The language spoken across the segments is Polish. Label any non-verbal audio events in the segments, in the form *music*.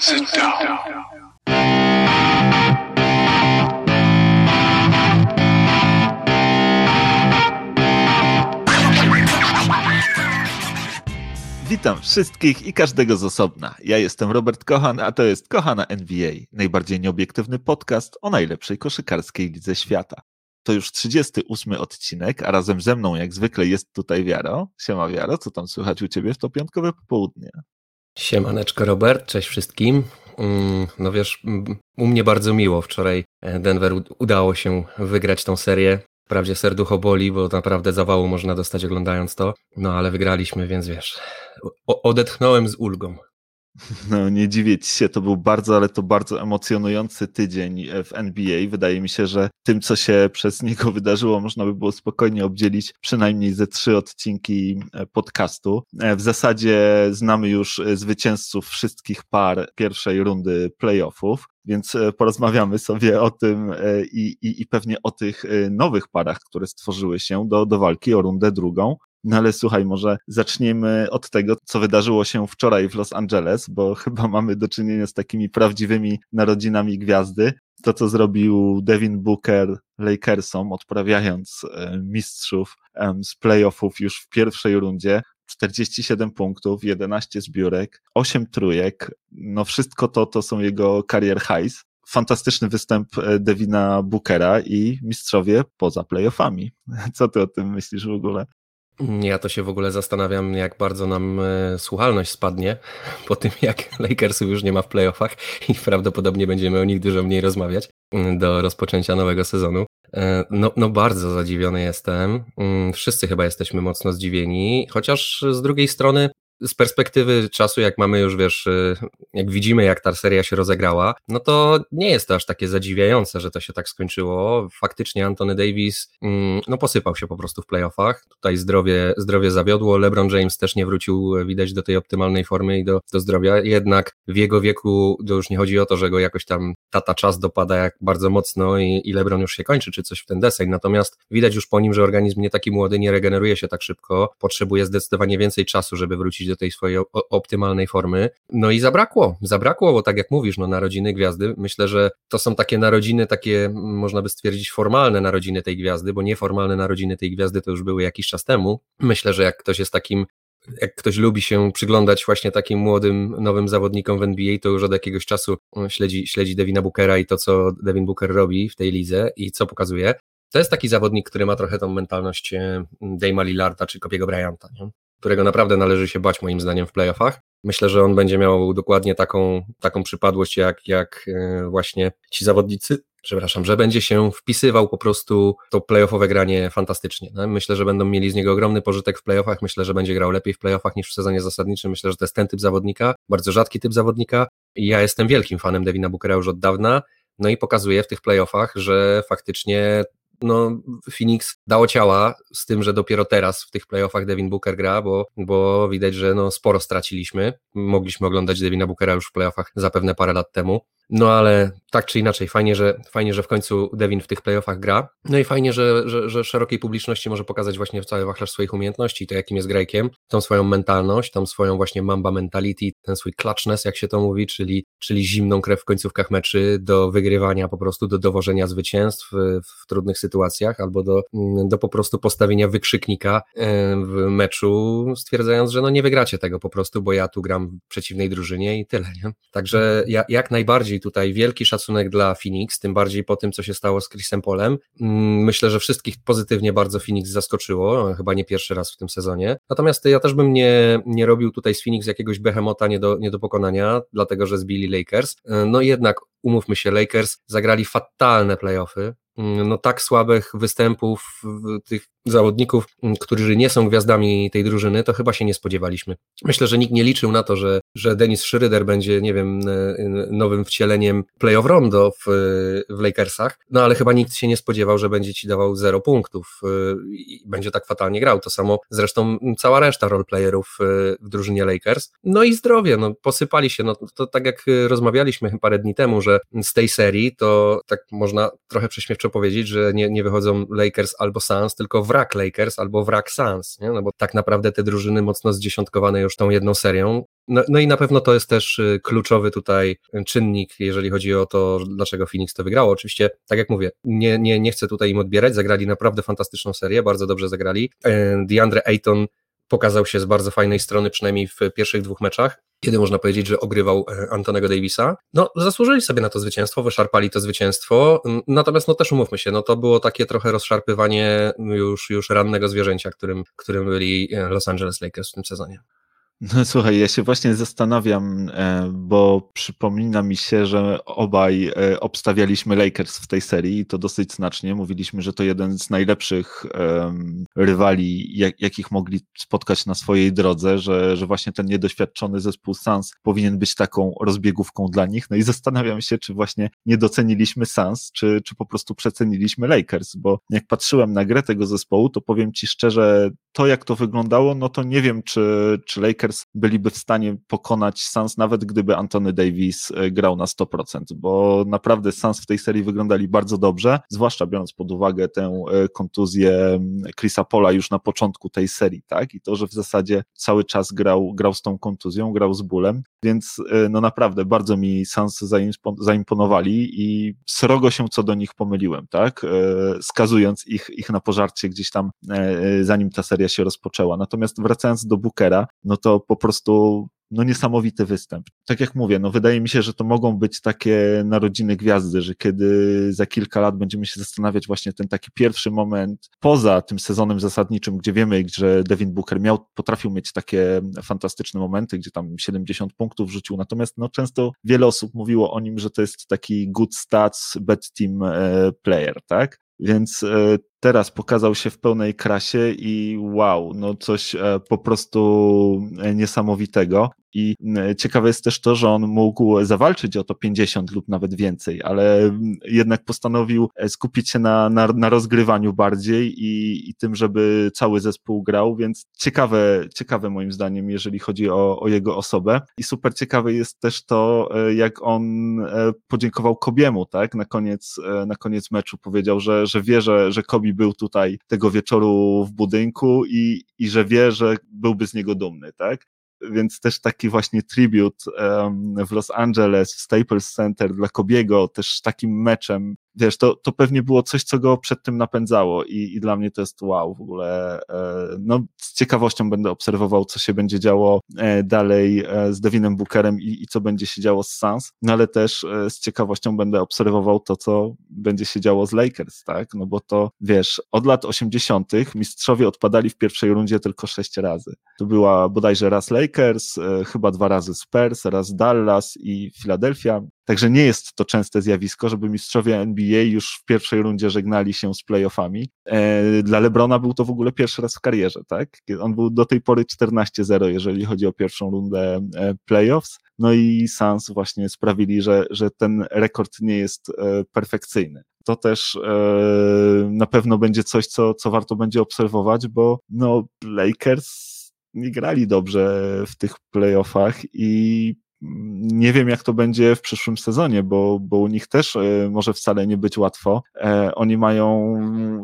Sit down. Witam wszystkich i każdego z osobna. Ja jestem Robert Kochan, a to jest Kochana NBA, najbardziej nieobiektywny podcast o najlepszej koszykarskiej lidze świata. To już 38 odcinek, a razem ze mną jak zwykle jest tutaj Wiaro. Siema Wiaro, co tam słychać u Ciebie w to piątkowe popołudnie? Siemaneczko Robert, cześć wszystkim. Mm, no wiesz, u mnie bardzo miło. Wczoraj e, Denver udało się wygrać tą serię. Wprawdzie serducho boli, bo naprawdę zawału można dostać oglądając to. No ale wygraliśmy, więc wiesz, odetchnąłem z ulgą. *laughs* No nie dziwię się, to był bardzo, ale to bardzo emocjonujący tydzień e, w NBA. Wydaje mi się, że tym, co się *laughs* przez niego wydarzyło, można by było spokojnie obdzielić przynajmniej ze trzy odcinki e, podcastu. E, w zasadzie znamy już zwycięzców wszystkich par pierwszej rundy playoffów więc porozmawiamy sobie o tym i, i, i pewnie o tych nowych parach, które stworzyły się do, do walki o rundę drugą. No ale słuchaj, może zaczniemy od tego, co wydarzyło się wczoraj w Los Angeles, bo *laughs* chyba mamy do czynienia z takimi prawdziwymi narodzinami gwiazdy. To, co zrobił Devin Booker Lakersom, odprawiając e, mistrzów z playoffów już w pierwszej rundzie, 47 punktów, 11 zbiórek, 8 trójek. No wszystko to to są jego career highs. Fantastyczny występ e, Devina Bookera i mistrzowie poza playoffami. *laughs* Co ty o tym myślisz w ogóle? Ja to się w ogóle zastanawiam, jak bardzo nam e, słuchalność spadnie po tym, jak *laughs* Lakersów już nie ma w playoffach i prawdopodobnie będziemy o nich dużo mniej rozmawiać mm, do rozpoczęcia nowego sezonu. E, no, no bardzo zadziwiony jestem. Mm, wszyscy chyba jesteśmy mocno zdziwieni, chociaż z drugiej strony z perspektywy czasu, jak mamy już, wiesz, y, jak widzimy, jak ta seria się rozegrała, no to nie jest to aż takie zadziwiające, że to się tak skończyło. Faktycznie Anthony Davis, mm, no posypał się po prostu w playoffach. Tutaj zdrowie, zdrowie zawiodło. LeBron James też nie wrócił, widać, do tej optymalnej formy i do, do zdrowia. Jednak w jego wieku to już nie chodzi o to, że go jakoś tam tata czas dopada jak bardzo mocno i, i LeBron już się kończy, czy coś w ten deseń. Natomiast widać już po nim, że organizm nie taki młody, nie regeneruje się tak szybko, potrzebuje zdecydowanie więcej czasu, żeby wrócić do tej swojej optymalnej formy. No i zabrakło, zabrakło, bo tak jak mówisz, no narodziny gwiazdy, myślę, że to są takie narodziny, takie można by stwierdzić formalne narodziny tej gwiazdy, bo nieformalne narodziny tej gwiazdy to już były jakiś czas temu. Myślę, że jak ktoś jest takim jak ktoś lubi się przyglądać właśnie takim młodym, nowym zawodnikom w NBA, to już od jakiegoś czasu śledzi, śledzi Devina Bookera i to, co Devin Booker robi w tej lidze i co pokazuje. To jest taki zawodnik, który ma trochę tą mentalność Dama Lillarda czy Kopiego Bryanta. Nie? Którego naprawdę należy się bać moim zdaniem w playoffach. Myślę, że on będzie miał dokładnie taką, taką przypadłość jak, jak e, właśnie ci zawodnicy, przepraszam, że będzie się wpisywał po prostu to playoffowe granie fantastycznie. Myślę, że będą mieli z niego ogromny pożytek w playoffach, myślę, że będzie grał lepiej w playoffach niż w sezonie zasadniczym, myślę, że to jest ten typ zawodnika, bardzo rzadki typ zawodnika. I ja jestem wielkim fanem Devina Bookera już od dawna, no i pokazuje w tych playoffach, że faktycznie no, Phoenix dało ciała z tym, że dopiero teraz w tych playoffach Devin Booker gra, bo, bo widać, że no, sporo straciliśmy. Mogliśmy oglądać Devina Bookera już w playoffach zapewne parę lat temu. No ale tak czy inaczej, fajnie, że, fajnie, że w końcu Devin w tych playoffach gra. No i fajnie, że, że, że szerokiej publiczności może pokazać właśnie cały wachlarz swoich umiejętności, to jakim jest grajkiem, tą swoją mentalność, tą swoją właśnie mamba mentality, ten swój clutchness, jak się to mówi, czyli, czyli zimną krew w końcówkach meczy do wygrywania po prostu, do dowożenia zwycięstw w, w trudnych sytuacjach albo do, do po prostu postawienia wykrzyknika e, w meczu, stwierdzając, że no nie wygracie tego po prostu, bo ja tu gram w przeciwnej drużynie i tyle. Nie? Także ja, jak najbardziej tutaj wielki szacunek dla Phoenix, tym bardziej po tym, co się stało z Chrisem Polem. Mm, myślę, że wszystkich pozytywnie bardzo Phoenix zaskoczyło, chyba nie pierwszy raz w tym sezonie. Natomiast ja też bym nie, nie robił tutaj z Phoenix jakiegoś behemota nie do, nie do pokonania, dlatego że zbili Lakers. No jednak umówmy się, Lakers zagrali fatalne playoffy, no tak słabych występów tych zawodników, którzy nie są gwiazdami tej drużyny, to chyba się nie spodziewaliśmy. Myślę, że nikt nie liczył na to, że, że Denis Schroeder będzie, nie wiem, nowym wcieleniem playoff rondo w, w Lakersach, no ale chyba nikt się nie spodziewał, że będzie ci dawał zero punktów i będzie tak fatalnie grał. To samo zresztą cała reszta roleplayerów w drużynie Lakers. No i zdrowie, no posypali się, no to tak jak rozmawialiśmy parę dni temu, że z tej serii to tak można trochę prześmiewczo zawsze powiedzieć, że nie, nie wychodzą Lakers albo Suns, tylko wrak Lakers albo wrak Suns, nie? no bo tak naprawdę te drużyny mocno zdziesiątkowane już tą jedną serią. No, no, i na pewno to jest też y, kluczowy tutaj czynnik, jeżeli chodzi o to, dlaczego Phoenix to wygrało. Oczywiście, tak jak mówię, nie, nie, nie chcę tutaj im odbierać, zagrali naprawdę fantastyczną serię, bardzo dobrze zagrali. E, DeAndre Ayton pokazał się z bardzo fajnej strony, przynajmniej w pierwszych dwóch meczach, kiedy można powiedzieć, że ogrywał e, Antonego Davisa. No, zasłużyli sobie na to zwycięstwo, wyszarpali to zwycięstwo, natomiast no też umówmy się, no to było takie trochę rozszarpywanie już, już rannego zwierzęcia, którym, którym byli e, Los Angeles Lakers w tym sezonie. No słuchaj, ja się właśnie zastanawiam, e, bo przypomina mi się, że obaj e, obstawialiśmy Lakers w tej serii i to dosyć znacznie. Mówiliśmy, że to jeden z najlepszych rywali, jak, jakich mogli spotkać na swojej drodze, że, że właśnie ten niedoświadczony zespół Suns powinien być taką rozbiegówką dla nich. No i zastanawiam się, czy właśnie nie doceniliśmy Suns, czy, czy po prostu przeceniliśmy Lakers, bo jak patrzyłem na grę tego zespołu, to powiem ci szczerze, to jak to wyglądało, no to nie wiem, czy, czy Lakers byliby w stanie pokonać Suns, nawet gdyby Anthony Davis e, grał na 100%, bo naprawdę Suns w tej serii wyglądali bardzo dobrze, zwłaszcza biorąc pod uwagę tę e, kontuzję Chrisa Pola już na początku tej serii, tak? I to, że w zasadzie cały czas grał, grał z tą kontuzją, grał z bólem, więc e, no naprawdę bardzo mi Suns zaimponowali i srogo się co do nich pomyliłem, tak? Skazując ich, ich na pożarcie gdzieś tam, zanim ta seria się rozpoczęła. Natomiast wracając do Bookera, no to po prostu no niesamowity występ. Tak jak mówię, no wydaje mi się, że to mogą być takie narodziny gwiazdy, że kiedy za kilka lat będziemy się zastanawiać właśnie ten taki pierwszy moment poza tym sezonem zasadniczym, gdzie wiemy, że Devin Booker miał, potrafił mieć takie fantastyczne momenty, gdzie tam 70 punktów rzucił, natomiast no często wiele osób mówiło o nim, że to jest taki good stats, bad team e, player, tak? Więc e, teraz pokazał się w pełnej krasie i wow, no coś e, po prostu e, niesamowitego. I ciekawe jest też to, że on mógł zawalczyć o to 50 lub nawet więcej, ale jednak postanowił skupić się na, na, na rozgrywaniu bardziej i, i tym, żeby cały zespół grał, więc ciekawe, ciekawe moim zdaniem, jeżeli chodzi o, o jego osobę. I super ciekawe jest też to, jak on podziękował Kobiemu, tak? Na koniec, na koniec meczu powiedział, że, że wie, że, że Kobi był tutaj tego wieczoru w budynku i, i że wie, że byłby z niego dumny, tak? Więc też taki właśnie tribut um, w Los Angeles, w Staples Center dla Kobiego, też takim meczem wiesz, to, to pewnie było coś, co go przed tym napędzało i, i dla mnie to jest wow w ogóle. E, no, z ciekawością będę obserwował, co się będzie działo e, dalej e, z Devinem Bookerem i, i co będzie się działo z Suns, no ale też z ciekawością będę obserwował to, co będzie się działo z Lakers, tak? No bo to, wiesz, od lat 80. mistrzowie odpadali w pierwszej rundzie tylko sześć razy. To była bodajże raz Lakers, chyba dwa razy Spurs, raz Dallas i Philadelphia. Także nie jest to częste zjawisko, żeby mistrzowie NBA już w pierwszej rundzie żegnali się z playoffami. E, dla Lebrona był to w ogóle pierwszy raz w karierze, tak? On był do tej pory 14-0, jeżeli chodzi o pierwszą rundę e, playoffs. No i Suns właśnie sprawili, że, że ten rekord nie jest e, perfekcyjny. To też na pewno będzie coś, co, co warto będzie obserwować, bo no, Lakers nie grali dobrze w tych playoffach i nie wiem, jak to będzie w przyszłym sezonie, bo, bo u nich też e, może wcale nie być łatwo. E, oni mają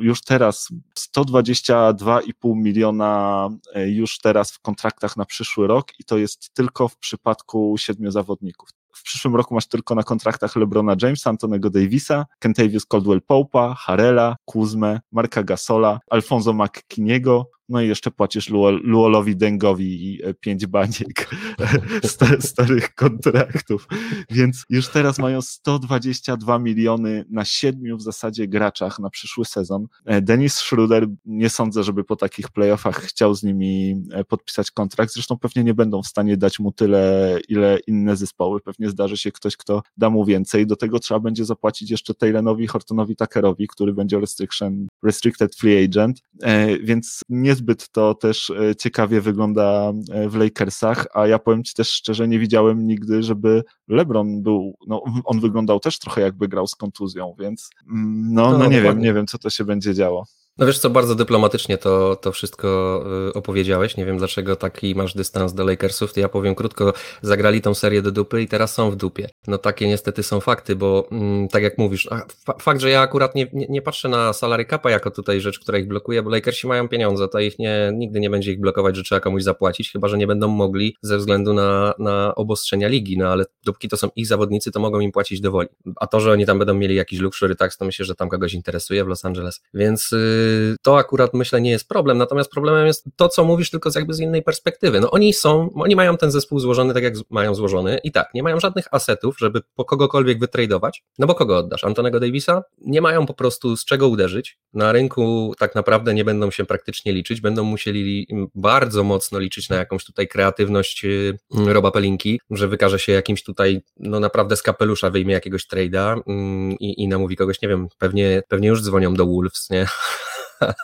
już teraz 122,5 miliona e, już teraz w kontraktach na przyszły rok i to jest tylko w przypadku siedmiu zawodników. W przyszłym roku masz tylko na kontraktach LeBrona Jamesa, Antonego Davisa, Kentavious Caldwell Pope'a, Harela, Kuzmę, Marka Gasola, Alfonso McKiniego, no i jeszcze płacisz Luolowi Dengowi e, pięć baniek *laughs* starych kontraktów. Więc już teraz mają 122 miliony na siedmiu w zasadzie graczach na przyszły sezon. E, Dennis Schroeder nie sądzę, żeby po takich playoffach chciał z nimi e, podpisać kontrakt. Zresztą pewnie nie będą w stanie dać mu tyle, ile inne zespoły. Pewnie zdarzy się ktoś, kto da mu więcej. Do tego trzeba będzie zapłacić jeszcze Taylenowi Hortonowi Tuckerowi, który będzie restriction, restricted free agent. Więc nie niezbyt to też e, ciekawie wygląda e, w Lakersach, a ja powiem Ci też szczerze, nie widziałem nigdy, żeby LeBron był, no on wyglądał też trochę jakby grał z kontuzją, więc mm, no, no, no nie wiem, nie wiem, co to się będzie działo. No wiesz co, bardzo dyplomatycznie to, to wszystko y, opowiedziałeś. Nie wiem dlaczego taki masz dystans do Lakersów. To ja powiem krótko, zagrali tą serię do dupy i teraz są w dupie. No takie niestety są fakty, bo mm, tak jak mówisz, fakt, że ja akurat nie, nie, nie, patrzę na salary capa jako tutaj rzecz, która ich blokuje, bo Lakersi mają pieniądze, to ich nie, nigdy nie będzie ich blokować, że trzeba komuś zapłacić, chyba że nie będą mogli ze względu na, na obostrzenia ligi, no ale dopóki to są ich zawodnicy, to mogą im płacić dowoli. A to, że oni tam będą mieli jakiś luxury tax, to myślę, że tam kogoś interesuje w Los Angeles. Więc yy, to akurat myślę nie jest problem, natomiast problemem jest to, co mówisz, tylko z jakby z innej perspektywy. No oni są, oni mają ten zespół złożony tak, jak mają złożony i tak, nie mają żadnych asetów, żeby po kogokolwiek wytradować, no bo kogo oddasz? Antonego Davisa? Nie mają po prostu z czego uderzyć. Na rynku tak naprawdę nie będą się praktycznie liczyć, będą musieli bardzo mocno liczyć na jakąś tutaj kreatywność yy, Roba Pelinki, że wykaże się jakimś tutaj, no naprawdę z kapelusza wyjmie jakiegoś trade'a yy, i, i namówi kogoś, nie wiem, pewnie, pewnie już dzwonią do Wolves, nie? *laughs*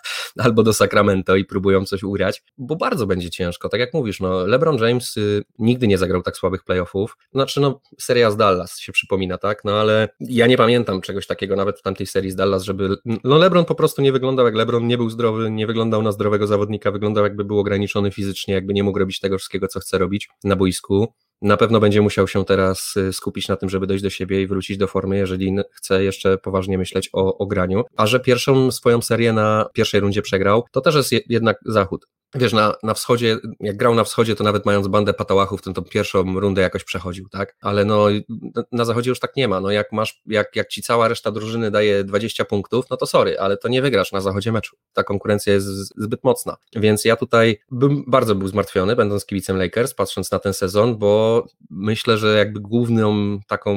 *laughs* albo do Sacramento i próbują coś ugrać, bo bardzo będzie ciężko. Tak jak mówisz, no LeBron James y, nigdy nie zagrał tak słabych playoffów. Znaczy, no, seria z Dallas się przypomina, tak? No ale ja nie pamiętam czegoś takiego nawet w tamtej serii z Dallas, żeby. No LeBron po prostu nie wyglądał jak LeBron, nie był zdrowy, nie wyglądał na zdrowego zawodnika, wyglądał jakby był ograniczony fizycznie, jakby nie mógł robić tego wszystkiego, co chce robić na boisku na pewno będzie musiał się teraz y, skupić na tym, żeby dojść do siebie i wrócić do formy, jeżeli chce jeszcze poważnie myśleć o, o graniu. A że pierwszą swoją serię na pierwszej rundzie przegrał, to też jest jednak zachód wiesz, na, na wschodzie, jak grał na wschodzie, to nawet mając bandę patałachów, to tą pierwszą rundę jakoś przechodził, tak? Ale no, na zachodzie już tak nie ma. No, jak masz, jak, jak ci cała reszta drużyny daje 20 punktów, no to sorry, ale to nie wygrasz na zachodzie meczu. Ta konkurencja jest zbyt mocna. Więc ja tutaj bym bardzo był zmartwiony, będąc kibicem Lakers, patrząc na ten sezon, bo myślę, że jakby główną taką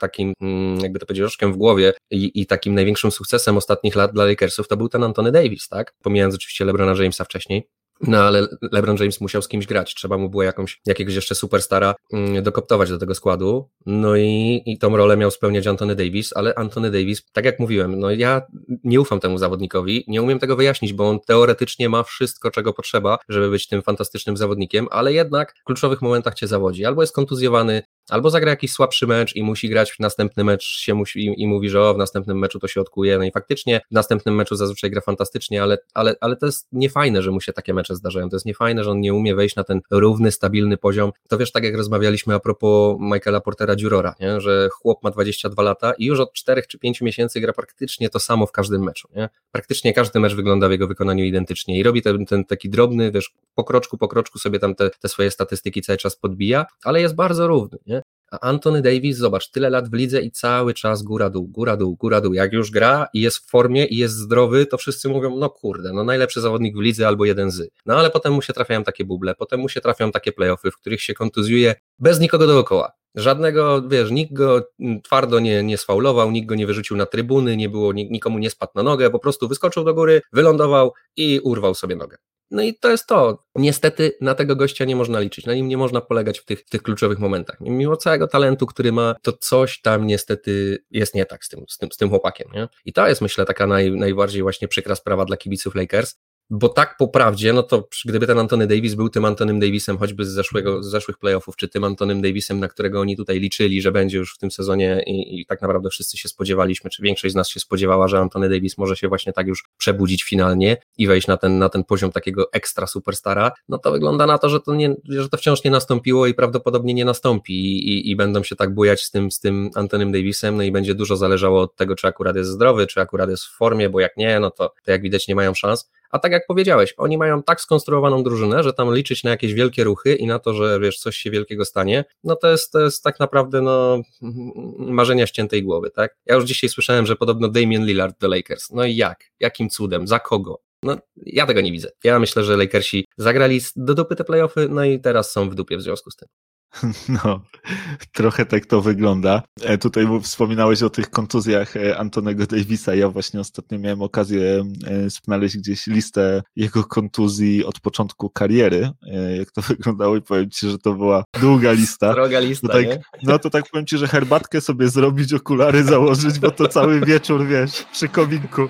takim, mm, jakby to powiedzieć, oczkiem w głowie i, i, takim największym sukcesem ostatnich lat dla Lakersów to był ten Antony Davis, tak? Pomijając oczywiście LeBrona Jamesa wcześniej. No ale LeBron James musiał z kimś grać, trzeba mu było jakąś, jakiegoś jeszcze superstara mm, dokoptować do tego składu, no i, i tą rolę miał spełniać Anthony Davis, ale Anthony Davis, tak jak mówiłem, no ja nie ufam temu zawodnikowi, nie umiem tego wyjaśnić, bo on teoretycznie ma wszystko, czego potrzeba, żeby być tym fantastycznym zawodnikiem, ale jednak w kluczowych momentach cię zawodzi, albo jest kontuzjowany, albo zagra jakiś słabszy mecz i musi grać w następny mecz się musi, i, i mówi, że o, w następnym meczu to się odkuje, no i faktycznie w następnym meczu zazwyczaj gra fantastycznie, ale, ale, ale to jest niefajne, że mu się takie mecze zdarzają, to jest niefajne, że on nie umie wejść na ten równy, stabilny poziom, to wiesz, tak jak rozmawialiśmy a propos Michaela Portera Dziurora, nie? że chłop ma 22 lata i już od 4 czy 5 miesięcy gra praktycznie to samo w każdym meczu, nie? praktycznie każdy mecz wygląda w jego wykonaniu identycznie i robi ten, ten taki drobny, wiesz, po kroczku, po kroczku sobie tam te, te swoje statystyki cały czas podbija, ale jest bardzo równy, nie? A Anthony Davis, zobacz, tyle lat w lidze i cały czas góra-dół, góra-dół, góra-dół. Jak już gra i jest w formie i jest zdrowy, to wszyscy mówią, no kurde, no najlepszy zawodnik w lidze albo jeden z. No ale potem mu się trafiają takie buble, potem mu się trafiają takie playoffy, w których się kontuzjuje bez nikogo dookoła. Żadnego, wiesz, nikt go twardo nie, nie sfaulował, nikt go nie wyrzucił na trybuny, nie było, nikomu nie spadł na nogę, po prostu wyskoczył do góry, wylądował i urwał sobie nogę. No i to jest to. Niestety na tego gościa nie można liczyć, na nim nie można polegać w tych, w tych kluczowych momentach. Mimo całego talentu, który ma, to coś tam niestety jest nie tak z tym, z tym, z tym chłopakiem. Nie? I to jest myślę taka naj, najbardziej właśnie przykra sprawa dla kibiców Lakers, bo tak po prawdzie, no to gdyby ten Antony Davis był tym Antonym Davisem choćby z, zeszłego, z zeszłych playoffów, czy tym Antonym Davisem, na którego oni tutaj liczyli, że będzie już w tym sezonie i, i, tak naprawdę wszyscy się spodziewaliśmy, czy większość z nas się spodziewała, że Antony Davis może się właśnie tak już przebudzić finalnie i wejść na ten, na ten poziom takiego ekstra superstara, no to wygląda na to, że to, nie, że to wciąż nie nastąpiło i prawdopodobnie nie nastąpi i, i, i będą się tak bujać z tym, z tym Antonym Davisem, no i będzie dużo zależało od tego, czy akurat jest zdrowy, czy akurat jest w formie, bo jak nie, no to, to jak widać nie mają szans. A tak jak powiedziałeś, oni mają tak skonstruowaną drużynę, że tam liczyć na jakieś wielkie ruchy i na to, że wiesz, coś się wielkiego stanie, no to jest, to jest tak naprawdę no, marzenia ściętej głowy, tak? Ja już dzisiaj słyszałem, że podobno Damian Lillard do Lakers. No i jak? Jakim cudem? Za kogo? No, ja tego nie widzę. Ja myślę, że Lakersi zagrali do dupy te playoffy, no i teraz są w dupie w związku z tym. *laughs* No, trochę tak to wygląda. E, tutaj wspominałeś o tych kontuzjach e, Antonego Davisa. Ja właśnie ostatnio miałem okazję e, znaleźć gdzieś listę jego kontuzji od początku kariery, jak to *laughs* wyglądało i powiem Ci, że to była długa lista. Droga lista, to tak, No to tak powiem Ci, że herbatkę sobie zrobić, okulary założyć, bo to cały wieczór, wiesz, przy kominku.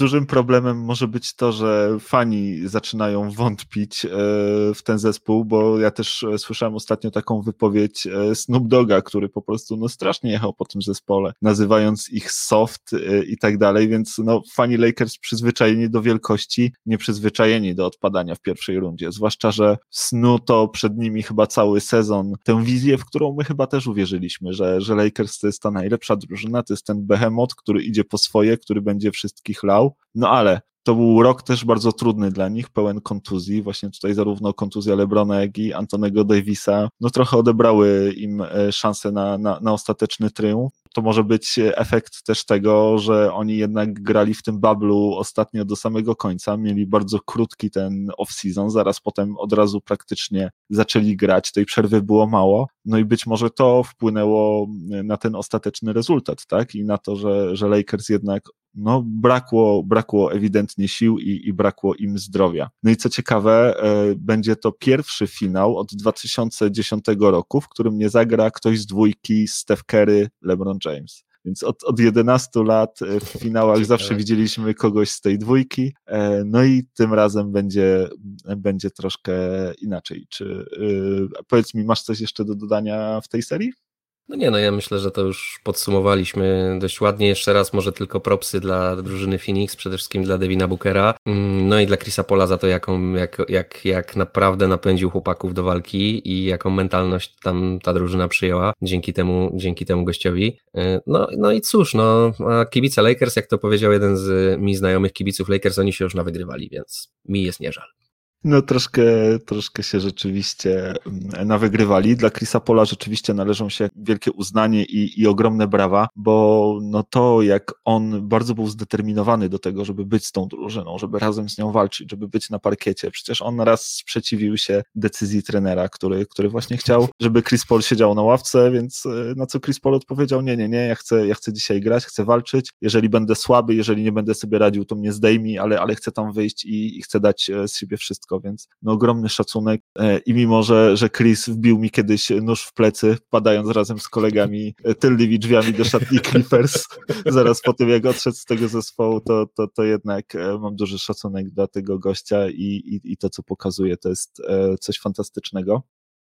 Dużym problemem może być to, że fani zaczynają wątpić w ten zespół, bo ja też słyszałem ostatnio taką wypowiedź Snoop Doga, który po prostu no, strasznie jechał po tym zespole, nazywając ich soft i tak dalej, więc no, fani Lakers przyzwyczajeni do wielkości, nie przyzwyczajeni do odpadania w pierwszej rundzie, zwłaszcza, że snuto przed nimi chyba cały sezon tę wizję, w którą my chyba też uwierzyliśmy, że, że Lakers to jest ta najlepsza drużyna, to jest ten behemoth, który idzie po swoje, który będzie wszystkich lał, no ale to był rok też bardzo trudny dla nich, pełen kontuzji. Właśnie tutaj zarówno kontuzja Lebrona, jak i Antonego Davisa, no trochę odebrały im e, szansę na, na, na ostateczny triumf. To może być efekt też tego, że oni jednak grali w tym bablu ostatnio do samego końca, mieli bardzo krótki ten off-season, zaraz potem od razu praktycznie zaczęli grać, tej przerwy było mało, no i być może to wpłynęło na ten ostateczny rezultat, tak? I na to, że, że Lakers jednak no, brakło, brakło ewidentnie sił i, i brakło im zdrowia. No i co ciekawe, e, będzie to pierwszy finał od 2010 roku, w którym nie zagra ktoś z dwójki Steph Curry, LeBron James. Więc od, od 11 lat e, w finałach zawsze widzieliśmy kogoś z tej dwójki. E, no i tym razem będzie, będzie troszkę inaczej. Czy powiedz mi, masz coś jeszcze do dodania w tej serii? No nie, no ja myślę, że to już podsumowaliśmy dość ładnie. Jeszcze raz może tylko propsy dla drużyny Phoenix, przede wszystkim dla Devina Bookera, mm, no i dla Chrisa Pola za to, jaką, jak, jak, jak naprawdę napędził chłopaków do walki i jaką mentalność tam ta drużyna przyjęła dzięki temu, dzięki temu gościowi. Y, no, no i cóż, no, kibice Lakers, jak to powiedział jeden z mi znajomych kibiców Lakers, oni się już nawygrywali, więc mi jest nie żal. No troszkę, troszkę się rzeczywiście mm, nawygrywali. Dla Chrisa Pola rzeczywiście należą się wielkie uznanie i, i ogromne brawa, bo no to jak on bardzo był zdeterminowany do tego, żeby być z tą drużyną, żeby razem z nią walczyć, żeby być na parkiecie. Przecież on raz sprzeciwił się decyzji trenera, który, który właśnie chciał, żeby Chris Paul siedział na ławce, więc e, na co Chris Paul odpowiedział, nie, nie, nie, ja chcę, ja chcę dzisiaj grać, chcę walczyć, jeżeli będę słaby, jeżeli nie będę sobie radził, to mnie zdejmij, ale, ale chcę tam wyjść i, i chcę dać e, z siebie wszystko wszystko, więc no, ogromny szacunek e, i mimo, że, że Chris wbił mi kiedyś nóż w plecy, padając razem z kolegami e, tylnymi drzwiami do szatni *laughs* Clippers, zaraz po tym jak odszedł z tego zespołu, to, to, to jednak e, mam duży szacunek dla tego gościa i, i, i to, co pokazuje, to jest coś fantastycznego.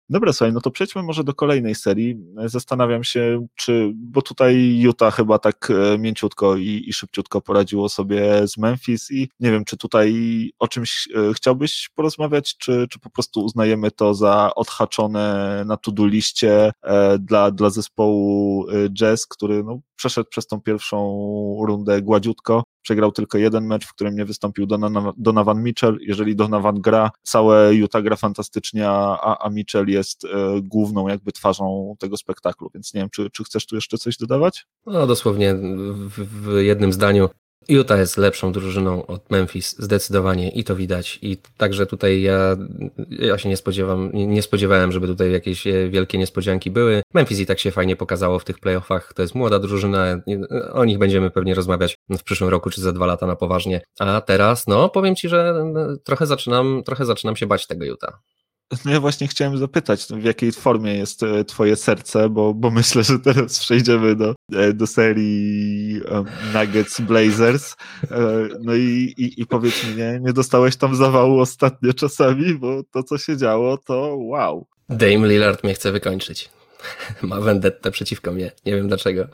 Dobra, słuchaj, no to przejdźmy może do kolejnej serii. Zastanawiam się, czy, bo tutaj Utah chyba tak e, mięciutko i, i szybciutko poradziło sobie z Memphis i nie wiem, czy tutaj o czymś e, chciałbyś porozmawiać, czy, czy po prostu uznajemy to za odhaczone na to-do liście e, dla, dla zespołu Jazz, który no, przeszedł przez tą pierwszą rundę gładziutko, przegrał tylko jeden mecz, w którym nie wystąpił Donovan Mitchell. Jeżeli Donovan gra, całe Utah gra fantastycznie, a, a Mitchell jest e, główną jakby twarzą tego spektaklu, więc nie wiem, czy, czy chcesz tu jeszcze coś dodawać? No dosłownie w, w jednym zdaniu Utah jest lepszą drużyną od Memphis, zdecydowanie i to widać. I także tutaj ja, ja się nie spodziewam, nie spodziewałem, żeby tutaj jakieś e, wielkie niespodzianki były. Memphis i tak się fajnie pokazało w tych playoffach. To jest młoda drużyna, o nich będziemy pewnie rozmawiać w przyszłym roku czy za dwa lata na poważnie. A teraz, no, powiem ci, że trochę zaczynam, trochę zaczynam się bać tego Utah. No ja właśnie chciałem zapytać, w jakiej formie jest e, twoje serce, bo, bo myślę, że teraz przejdziemy do, e, do serii Nuggets Blazers. E, no i, i, i powiedz mi, nie, nie dostałeś tam zawału ostatnio czasami, bo to, co się działo, to wow. Dame Lillard mnie chce wykończyć. *laughs* Ma vendettę przeciwko mnie. Nie wiem dlaczego.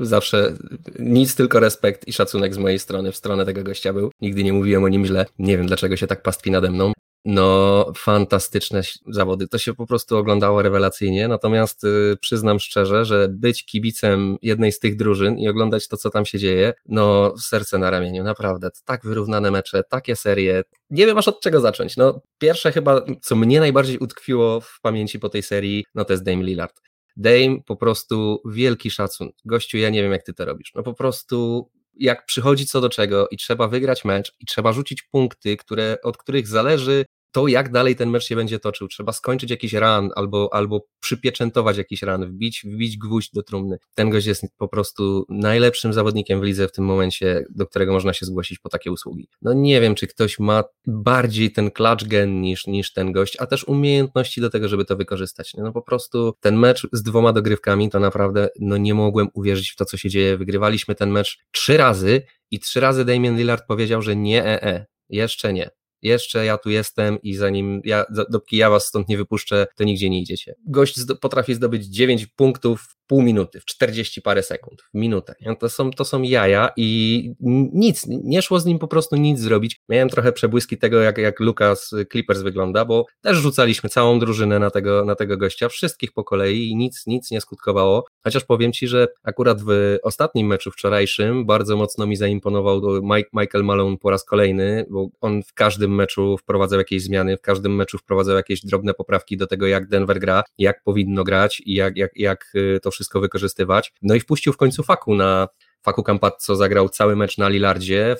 Zawsze nic, tylko respekt i szacunek z mojej strony w stronę tego gościa był. Nigdy nie mówiłem o nim źle. Nie wiem dlaczego się tak pastwi nade mną. No, fantastyczne zawody. To się po prostu oglądało rewelacyjnie. Natomiast y, przyznam szczerze, że być kibicem jednej z tych drużyn i oglądać to, co tam się dzieje, no, serce na ramieniu, naprawdę. Tak wyrównane mecze, takie serie. Nie wiem aż od czego zacząć. No, pierwsze chyba, co mnie najbardziej utkwiło w pamięci po tej serii, no to jest Dame Lillard. Dame po prostu wielki szacun. Gościu, ja nie wiem jak ty to robisz. No po prostu jak przychodzi co do czego i trzeba wygrać mecz i trzeba rzucić punkty, które, od których zależy to, jak dalej ten mecz się będzie toczył. Trzeba skończyć jakiś run albo, albo przypieczętować jakiś run, wbić, wbić gwóźdź do trumny. Ten gość jest po prostu najlepszym zawodnikiem w lidze w tym momencie, do którego można się zgłosić po takie usługi. No nie wiem, czy ktoś ma bardziej ten clutch gen niż, niż ten gość, a też umiejętności do tego, żeby to wykorzystać. No po prostu ten mecz z dwoma dogrywkami to naprawdę no nie mogłem uwierzyć w to, co się dzieje. Wygrywaliśmy ten mecz trzy razy i trzy razy Damien Lillard powiedział, że nie, e, e, jeszcze nie jeszcze ja tu jestem i zanim ja, dopóki ja was stąd nie wypuszczę, to nigdzie nie idziecie. Gość potrafi zdobyć 9 punktów pół minuty, w 40 parę sekund, w minutę. To są, to są jaja i nic, nie szło z nim po prostu nic zrobić. Miałem trochę przebłyski tego, jak, jak Lucas Clippers wygląda, bo też rzucaliśmy całą drużynę na tego, na tego gościa, wszystkich po kolei i nic, nic nie skutkowało. Chociaż powiem Ci, że akurat w ostatnim meczu wczorajszym bardzo mocno mi zaimponował Mike, Michael Malone po raz kolejny, bo on w każdym meczu wprowadzał jakieś zmiany, w każdym meczu wprowadzał jakieś drobne poprawki do tego, jak Denver gra, jak powinno grać i jak, jak, jak y, to wszystko wykorzystywać. No i wpuścił w końcu Faku na Faku co zagrał cały mecz na Lillardzie,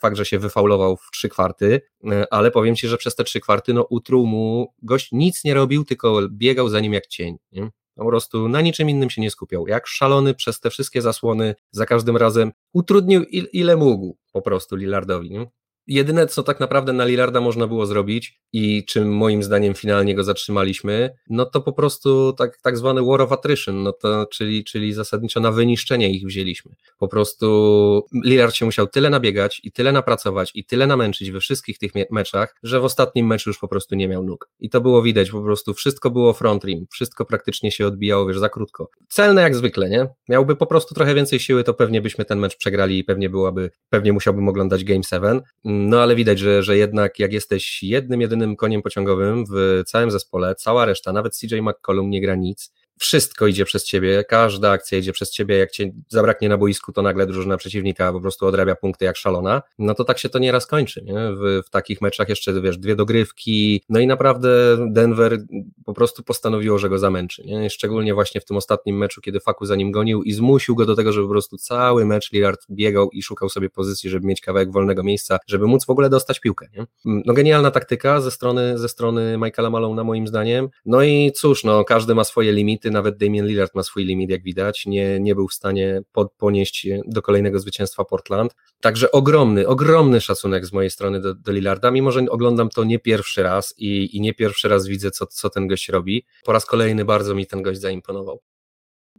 fakt, że się wyfaulował w trzy kwarty, y, ale powiem Ci, że przez te trzy kwarty no utruł mu, gość nic nie robił, tylko biegał za nim jak cień. Nie? Po prostu na niczym innym się nie skupiał. Jak szalony przez te wszystkie zasłony, za każdym razem utrudnił ile mógł po prostu Lillardowi. Nie? Jedyne, co tak naprawdę na Lillarda można było zrobić i czym moim zdaniem finalnie go zatrzymaliśmy, no to po prostu tak, tak zwany war of attrition, no to, czyli, czyli zasadniczo na wyniszczenie ich wzięliśmy. Po prostu Lillard się musiał tyle nabiegać i tyle napracować i tyle namęczyć we wszystkich tych meczach, że w ostatnim meczu już po prostu nie miał nóg. I to było widać, po prostu wszystko było front rim, wszystko praktycznie się odbijało, wiesz, za krótko. Celne jak zwykle, nie? Miałby po prostu trochę więcej siły, to pewnie byśmy ten mecz przegrali i pewnie byłaby, pewnie musiałbym oglądać Game 7, no ale widać, że, że jednak jak jesteś jednym, jedynym koniem pociągowym w całym zespole, cała reszta, nawet CJ McCollum nie gra nic, wszystko idzie przez ciebie, każda akcja idzie przez ciebie, jak cię zabraknie na boisku, to nagle drużyna przeciwnika po prostu odrabia punkty jak szalona, no to tak się to nieraz kończy, nie? W, w takich meczach jeszcze, wiesz, dwie dogrywki, no i naprawdę Denver po prostu postanowiło, że go zamęczy, nie? Szczególnie właśnie w tym ostatnim meczu, kiedy Faku za nim gonił i zmusił go do tego, żeby po prostu cały mecz Lillard biegał i szukał sobie pozycji, żeby mieć kawałek wolnego miejsca, żeby móc w ogóle dostać piłkę, nie? No genialna taktyka ze strony, ze strony Michaela Malona moim zdaniem, no i cóż, no każdy ma swoje limity, limity, nawet Damian Lillard ma swój limit, jak widać, nie, nie był w stanie pod, ponieść do kolejnego zwycięstwa Portland. Także ogromny, ogromny szacunek z mojej strony do, do Lillarda, mimo że oglądam to nie pierwszy raz i, i nie pierwszy raz widzę, co, co ten gość robi. Po raz kolejny bardzo mi ten gość zaimponował.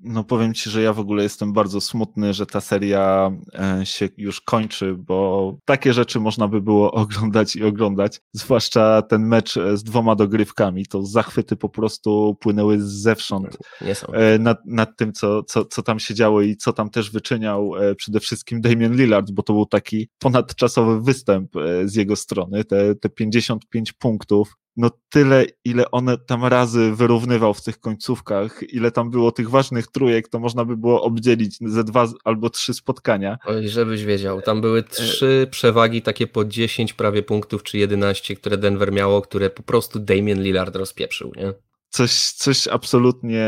No powiem ci, że ja w ogóle jestem bardzo smutny, że ta seria e, się już kończy, bo takie rzeczy można by było *laughs* oglądać i oglądać, zwłaszcza ten mecz e, z dwoma dogrywkami, to zachwyty po prostu płynęły zewsząd e, nad, nad tym, co, co, co tam się działo i co tam też wyczyniał przede wszystkim Damian Lillard, bo to był taki ponadczasowy występ z jego strony, te, te 55 punktów, no tyle, ile one tam razy wyrównywał w tych końcówkach, ile tam było tych ważnych trójek, to można by było obdzielić ze dwa albo trzy spotkania. Oj, żebyś wiedział, tam były trzy przewagi takie po 10 prawie punktów, czy 11, które Denver miało, które po prostu Damian Lillard rozpieprzył, nie? coś, coś absolutnie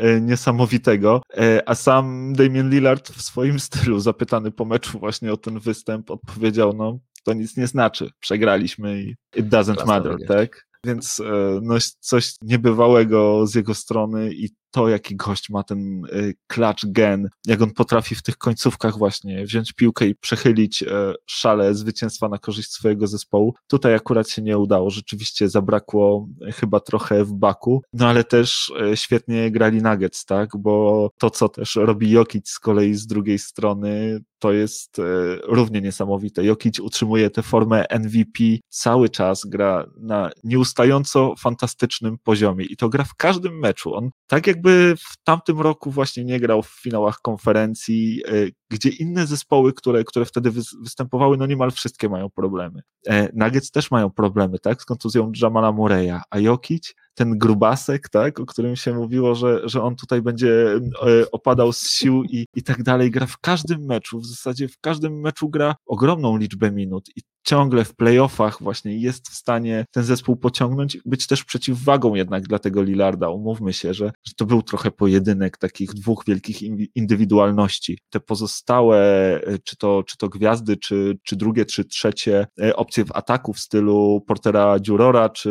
e, niesamowitego. E, a sam Damian Lillard w swoim stylu, zapytany po meczu właśnie o ten występ, odpowiedział: No, to nic nie znaczy. Przegraliśmy i it doesn't matter, tak? Więc e, no, coś niebywałego z jego strony i to, jaki gość ma ten klacz gen, jak on potrafi w tych końcówkach właśnie wziąć piłkę i przechylić e, szale zwycięstwa na korzyść swojego zespołu. Tutaj akurat się nie udało, rzeczywiście zabrakło e, chyba trochę w baku, no ale też świetnie grali Nuggets, tak, bo to, co też robi Jokic z kolei z drugiej strony, to jest równie niesamowite. Jokic utrzymuje tę formę MVP, cały czas gra na nieustająco fantastycznym poziomie i to gra w każdym meczu. On tak jak jakby w tamtym roku właśnie nie grał w finałach konferencji, e, gdzie inne zespoły, które, które wtedy występowały, no niemal wszystkie mają problemy. E, Nuggets też mają problemy, tak, z kontuzją Jamala Mureya, a Jokic, ten grubasek, tak, o którym się mówiło, że, że on tutaj będzie e, opadał z sił i, i tak dalej, gra w każdym meczu, w zasadzie w każdym meczu gra ogromną liczbę minut i ciągle w playoffach właśnie jest w stanie ten zespół pociągnąć, być też przeciwwagą jednak dla tego Lillarda. Umówmy się, że, że to był trochę pojedynek takich dwóch wielkich indywidualności. Te pozostałe, e, czy to, czy to gwiazdy, czy, czy drugie, czy trzecie e, opcje w ataku w stylu Portera Dziurora, czy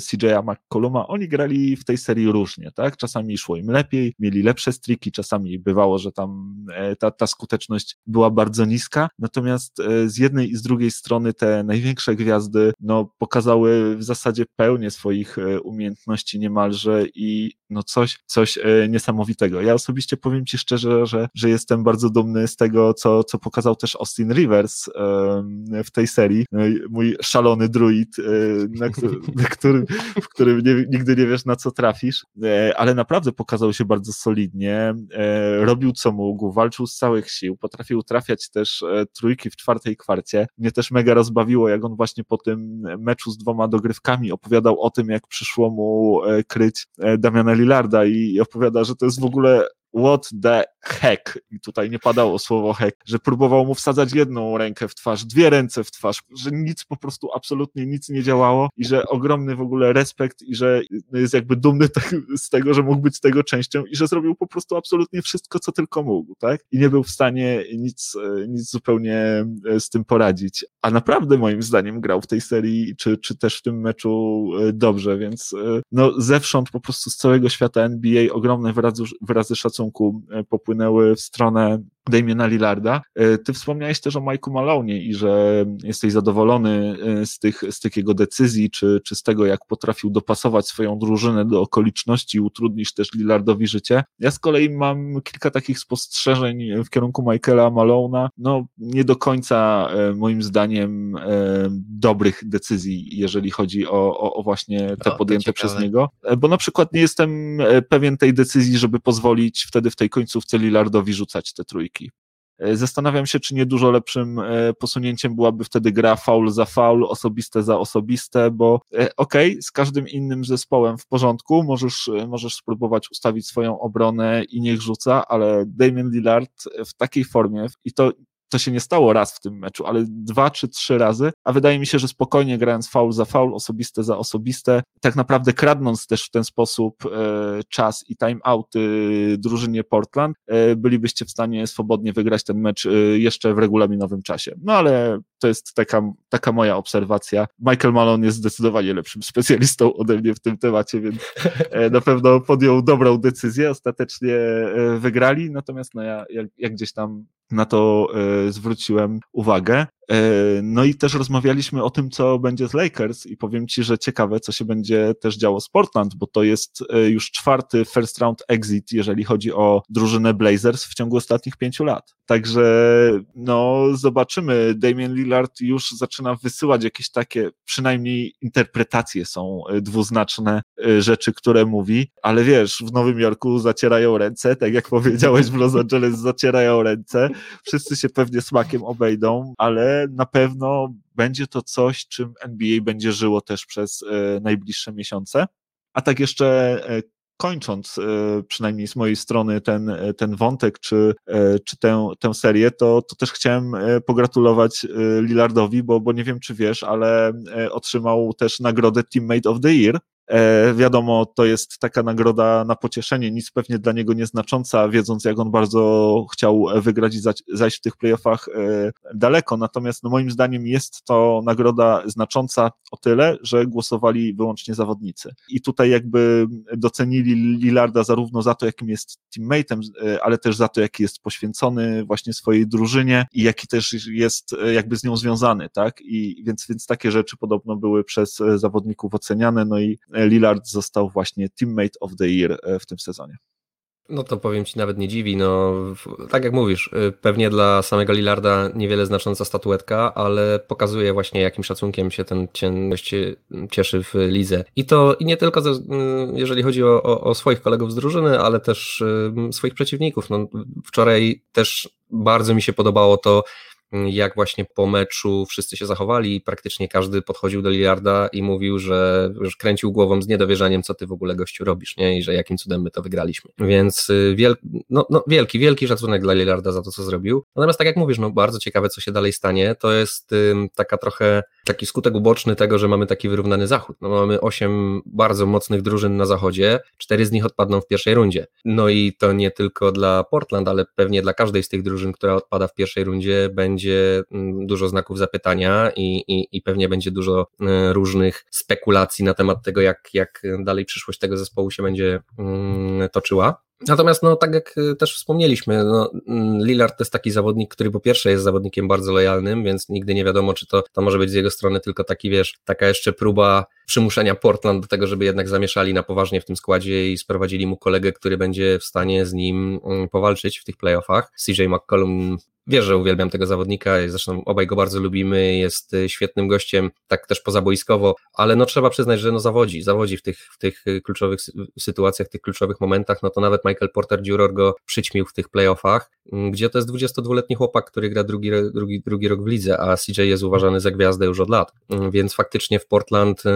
CJ'a McColluma, oni grali w tej serii różnie, tak? Czasami szło im lepiej, mieli lepsze striki, czasami bywało, że tam e, ta, ta skuteczność była bardzo niska, natomiast z jednej i z drugiej strony te największe gwiazdy no, pokazały w zasadzie pełnię swoich e, umiejętności niemalże i no coś, coś e, niesamowitego. Ja osobiście powiem Ci szczerze, że, że jestem bardzo dumny z tego, co, co pokazał też Austin Rivers w tej serii. No mój szalony druid, e, na, na którym, w którym nie, nigdy nie wiesz, na co trafisz, ale naprawdę pokazał się bardzo solidnie. Robił co mógł, walczył z całych sił, potrafił trafiać też trójki w czwartej kwarcie. Mnie też mega rozbawiło, jak on właśnie po tym meczu z dwoma dogrywkami opowiadał o tym, jak przyszło mu e, kryć e, Damiana Lillarda i opowiada, że to jest w ogóle what the heck, i tutaj nie padało słowo heck, że próbował mu wsadzać jedną rękę w twarz, dwie ręce w twarz, że nic po prostu absolutnie nic nie działało i że ogromny w ogóle respekt i że jest jakby dumny tak, z tego, że mógł być tego częścią i że zrobił po prostu absolutnie wszystko, co tylko mógł, tak? I nie był w stanie nic, nic zupełnie e, z tym poradzić. A naprawdę moim zdaniem grał w tej serii, czy, czy też w tym meczu e, dobrze, więc e, no zewsząd po prostu z całego świata NBA ogromne wyrazy, wyrazy szacunku popłynęły w stronę Damiena Lillarda. E, ty wspomniałeś też o Mike'u Malone i że jesteś zadowolony e, z tych, z tych jego decyzji, czy, czy z tego, jak potrafił dopasować swoją drużynę do okoliczności i utrudnić też Lillardowi życie. Ja z kolei mam kilka takich spostrzeżeń w kierunku Michaela Malona. No, nie do końca e, moim zdaniem dobrych decyzji, jeżeli chodzi o, o, o właśnie te o, podjęte przez niego. Bo na przykład nie jestem pewien tej decyzji, żeby pozwolić wtedy w tej końcówce Lillardowi rzucać te trójki. E, zastanawiam się, czy nie dużo lepszym e, posunięciem byłaby wtedy gra faul za faul, osobiste za osobiste, bo e, okej, okay, z każdym innym zespołem w porządku, możesz, możesz spróbować ustawić swoją obronę i niech rzuca, ale Damien Lillard w takiej formie i to to się nie stało raz w tym meczu, ale dwa czy trzy razy, a wydaje mi się, że spokojnie grając faul za faul, osobiste za osobiste, tak naprawdę kradnąc też w ten sposób e, czas i timeouty drużynie Portland, e, bylibyście w stanie swobodnie wygrać ten mecz e, jeszcze w regulaminowym czasie. No ale to jest taka, taka moja obserwacja. Michael Malone jest zdecydowanie lepszym specjalistą ode mnie w tym temacie, więc e, na pewno podjął dobrą decyzję, ostatecznie e, wygrali, natomiast no ja, jak, jak gdzieś tam na to e, zwróciłem uwagę. E, no i też rozmawialiśmy o tym, co będzie z Lakers i powiem Ci, że ciekawe, co się będzie też działo z Portland, bo to jest e, już czwarty first round exit, jeżeli chodzi o drużynę Blazers w ciągu ostatnich pięciu lat. Także no zobaczymy, Damian Lillard już zaczyna wysyłać jakieś takie, przynajmniej interpretacje są e, dwuznaczne rzeczy, które mówi, ale wiesz, w Nowym Jorku zacierają ręce, tak jak powiedziałeś w Los Angeles zacierają ręce, wszyscy się pewnie smakiem obejdą, ale na pewno będzie to coś, czym NBA będzie żyło też przez e, najbliższe miesiące. A tak jeszcze e, kończąc e, przynajmniej z mojej strony ten, ten wątek czy, czy tę, tę serię, to, to też chciałem pogratulować Lillardowi, bo, bo nie wiem czy wiesz, ale otrzymał też nagrodę Teammate of the Year wiadomo, to jest taka nagroda na pocieszenie, nic pewnie dla niego nieznacząca, wiedząc jak on bardzo chciał wygrać i zajść w tych playoffach e, daleko. Natomiast no, moim zdaniem jest to nagroda znacząca o tyle, że głosowali wyłącznie zawodnicy. I tutaj jakby docenili Lillarda zarówno za to, jakim jest teammateem, e, ale też za to, jaki jest poświęcony właśnie swojej drużynie i jaki też jest jakby z nią związany, tak? I więc, więc takie rzeczy podobno były przez zawodników oceniane, no i Lillard został właśnie Teammate of the Year e, w tym sezonie. No to powiem Ci, nawet nie dziwi. No, tak jak mówisz, y, pewnie dla samego Lillarda niewiele znacząca statuetka, ale pokazuje właśnie, jakim szacunkiem się ten ciemność cieszy w lidze. I to i nie tylko ze, y, jeżeli chodzi o, o, o, swoich kolegów z drużyny, ale też y, swoich przeciwników. No, wczoraj też bardzo mi się podobało to, jak właśnie po meczu wszyscy się zachowali praktycznie każdy podchodził do Lillarda i mówił, że już kręcił głową z niedowierzaniem, co ty w ogóle gościu robisz, nie? I że jakim cudem my to wygraliśmy. Więc y, wiel, no, no, wielki, wielki szacunek dla Lillarda za to, co zrobił. Natomiast tak jak mówisz, no bardzo ciekawe, co się dalej stanie. To jest ym, taka trochę taki skutek uboczny tego, że mamy taki wyrównany zachód. No, mamy osiem bardzo mocnych drużyn na zachodzie, cztery z nich odpadną w pierwszej rundzie. No i to nie tylko dla Portland, ale pewnie dla każdej z tych drużyn, która odpada w pierwszej rundzie, będzie mm, dużo znaków zapytania i, i, i pewnie będzie dużo y, różnych spekulacji na temat tego, jak, jak dalej przyszłość tego zespołu się będzie mm, toczyła. Natomiast, no, tak jak y, też wspomnieliśmy, no, mm, Lillard to jest taki zawodnik, który po pierwsze jest zawodnikiem bardzo lojalnym, więc nigdy nie wiadomo, czy to, to może być z jego strony tylko taki, wiesz, taka jeszcze próba przymuszenia Portland do tego, żeby jednak zamieszali na poważnie w tym składzie i sprowadzili mu kolegę, który będzie w stanie z nim powalczyć w tych playoffach. CJ McCollum Wiesz, że uwielbiam tego zawodnika, zresztą obaj go bardzo lubimy, jest y, świetnym gościem, tak też pozaboiskowo, ale no trzeba przyznać, że no zawodzi, zawodzi w tych, w tych y, kluczowych sytuacjach, w tych kluczowych momentach, no to nawet Michael Porter Juror go przyćmił w tych playoffach, mm, gdzie to jest 22-letni chłopak, który gra drugi, drugi, drugi rok w lidze, a CJ jest uważany za gwiazdę już od lat, mm, więc faktycznie w Portland y,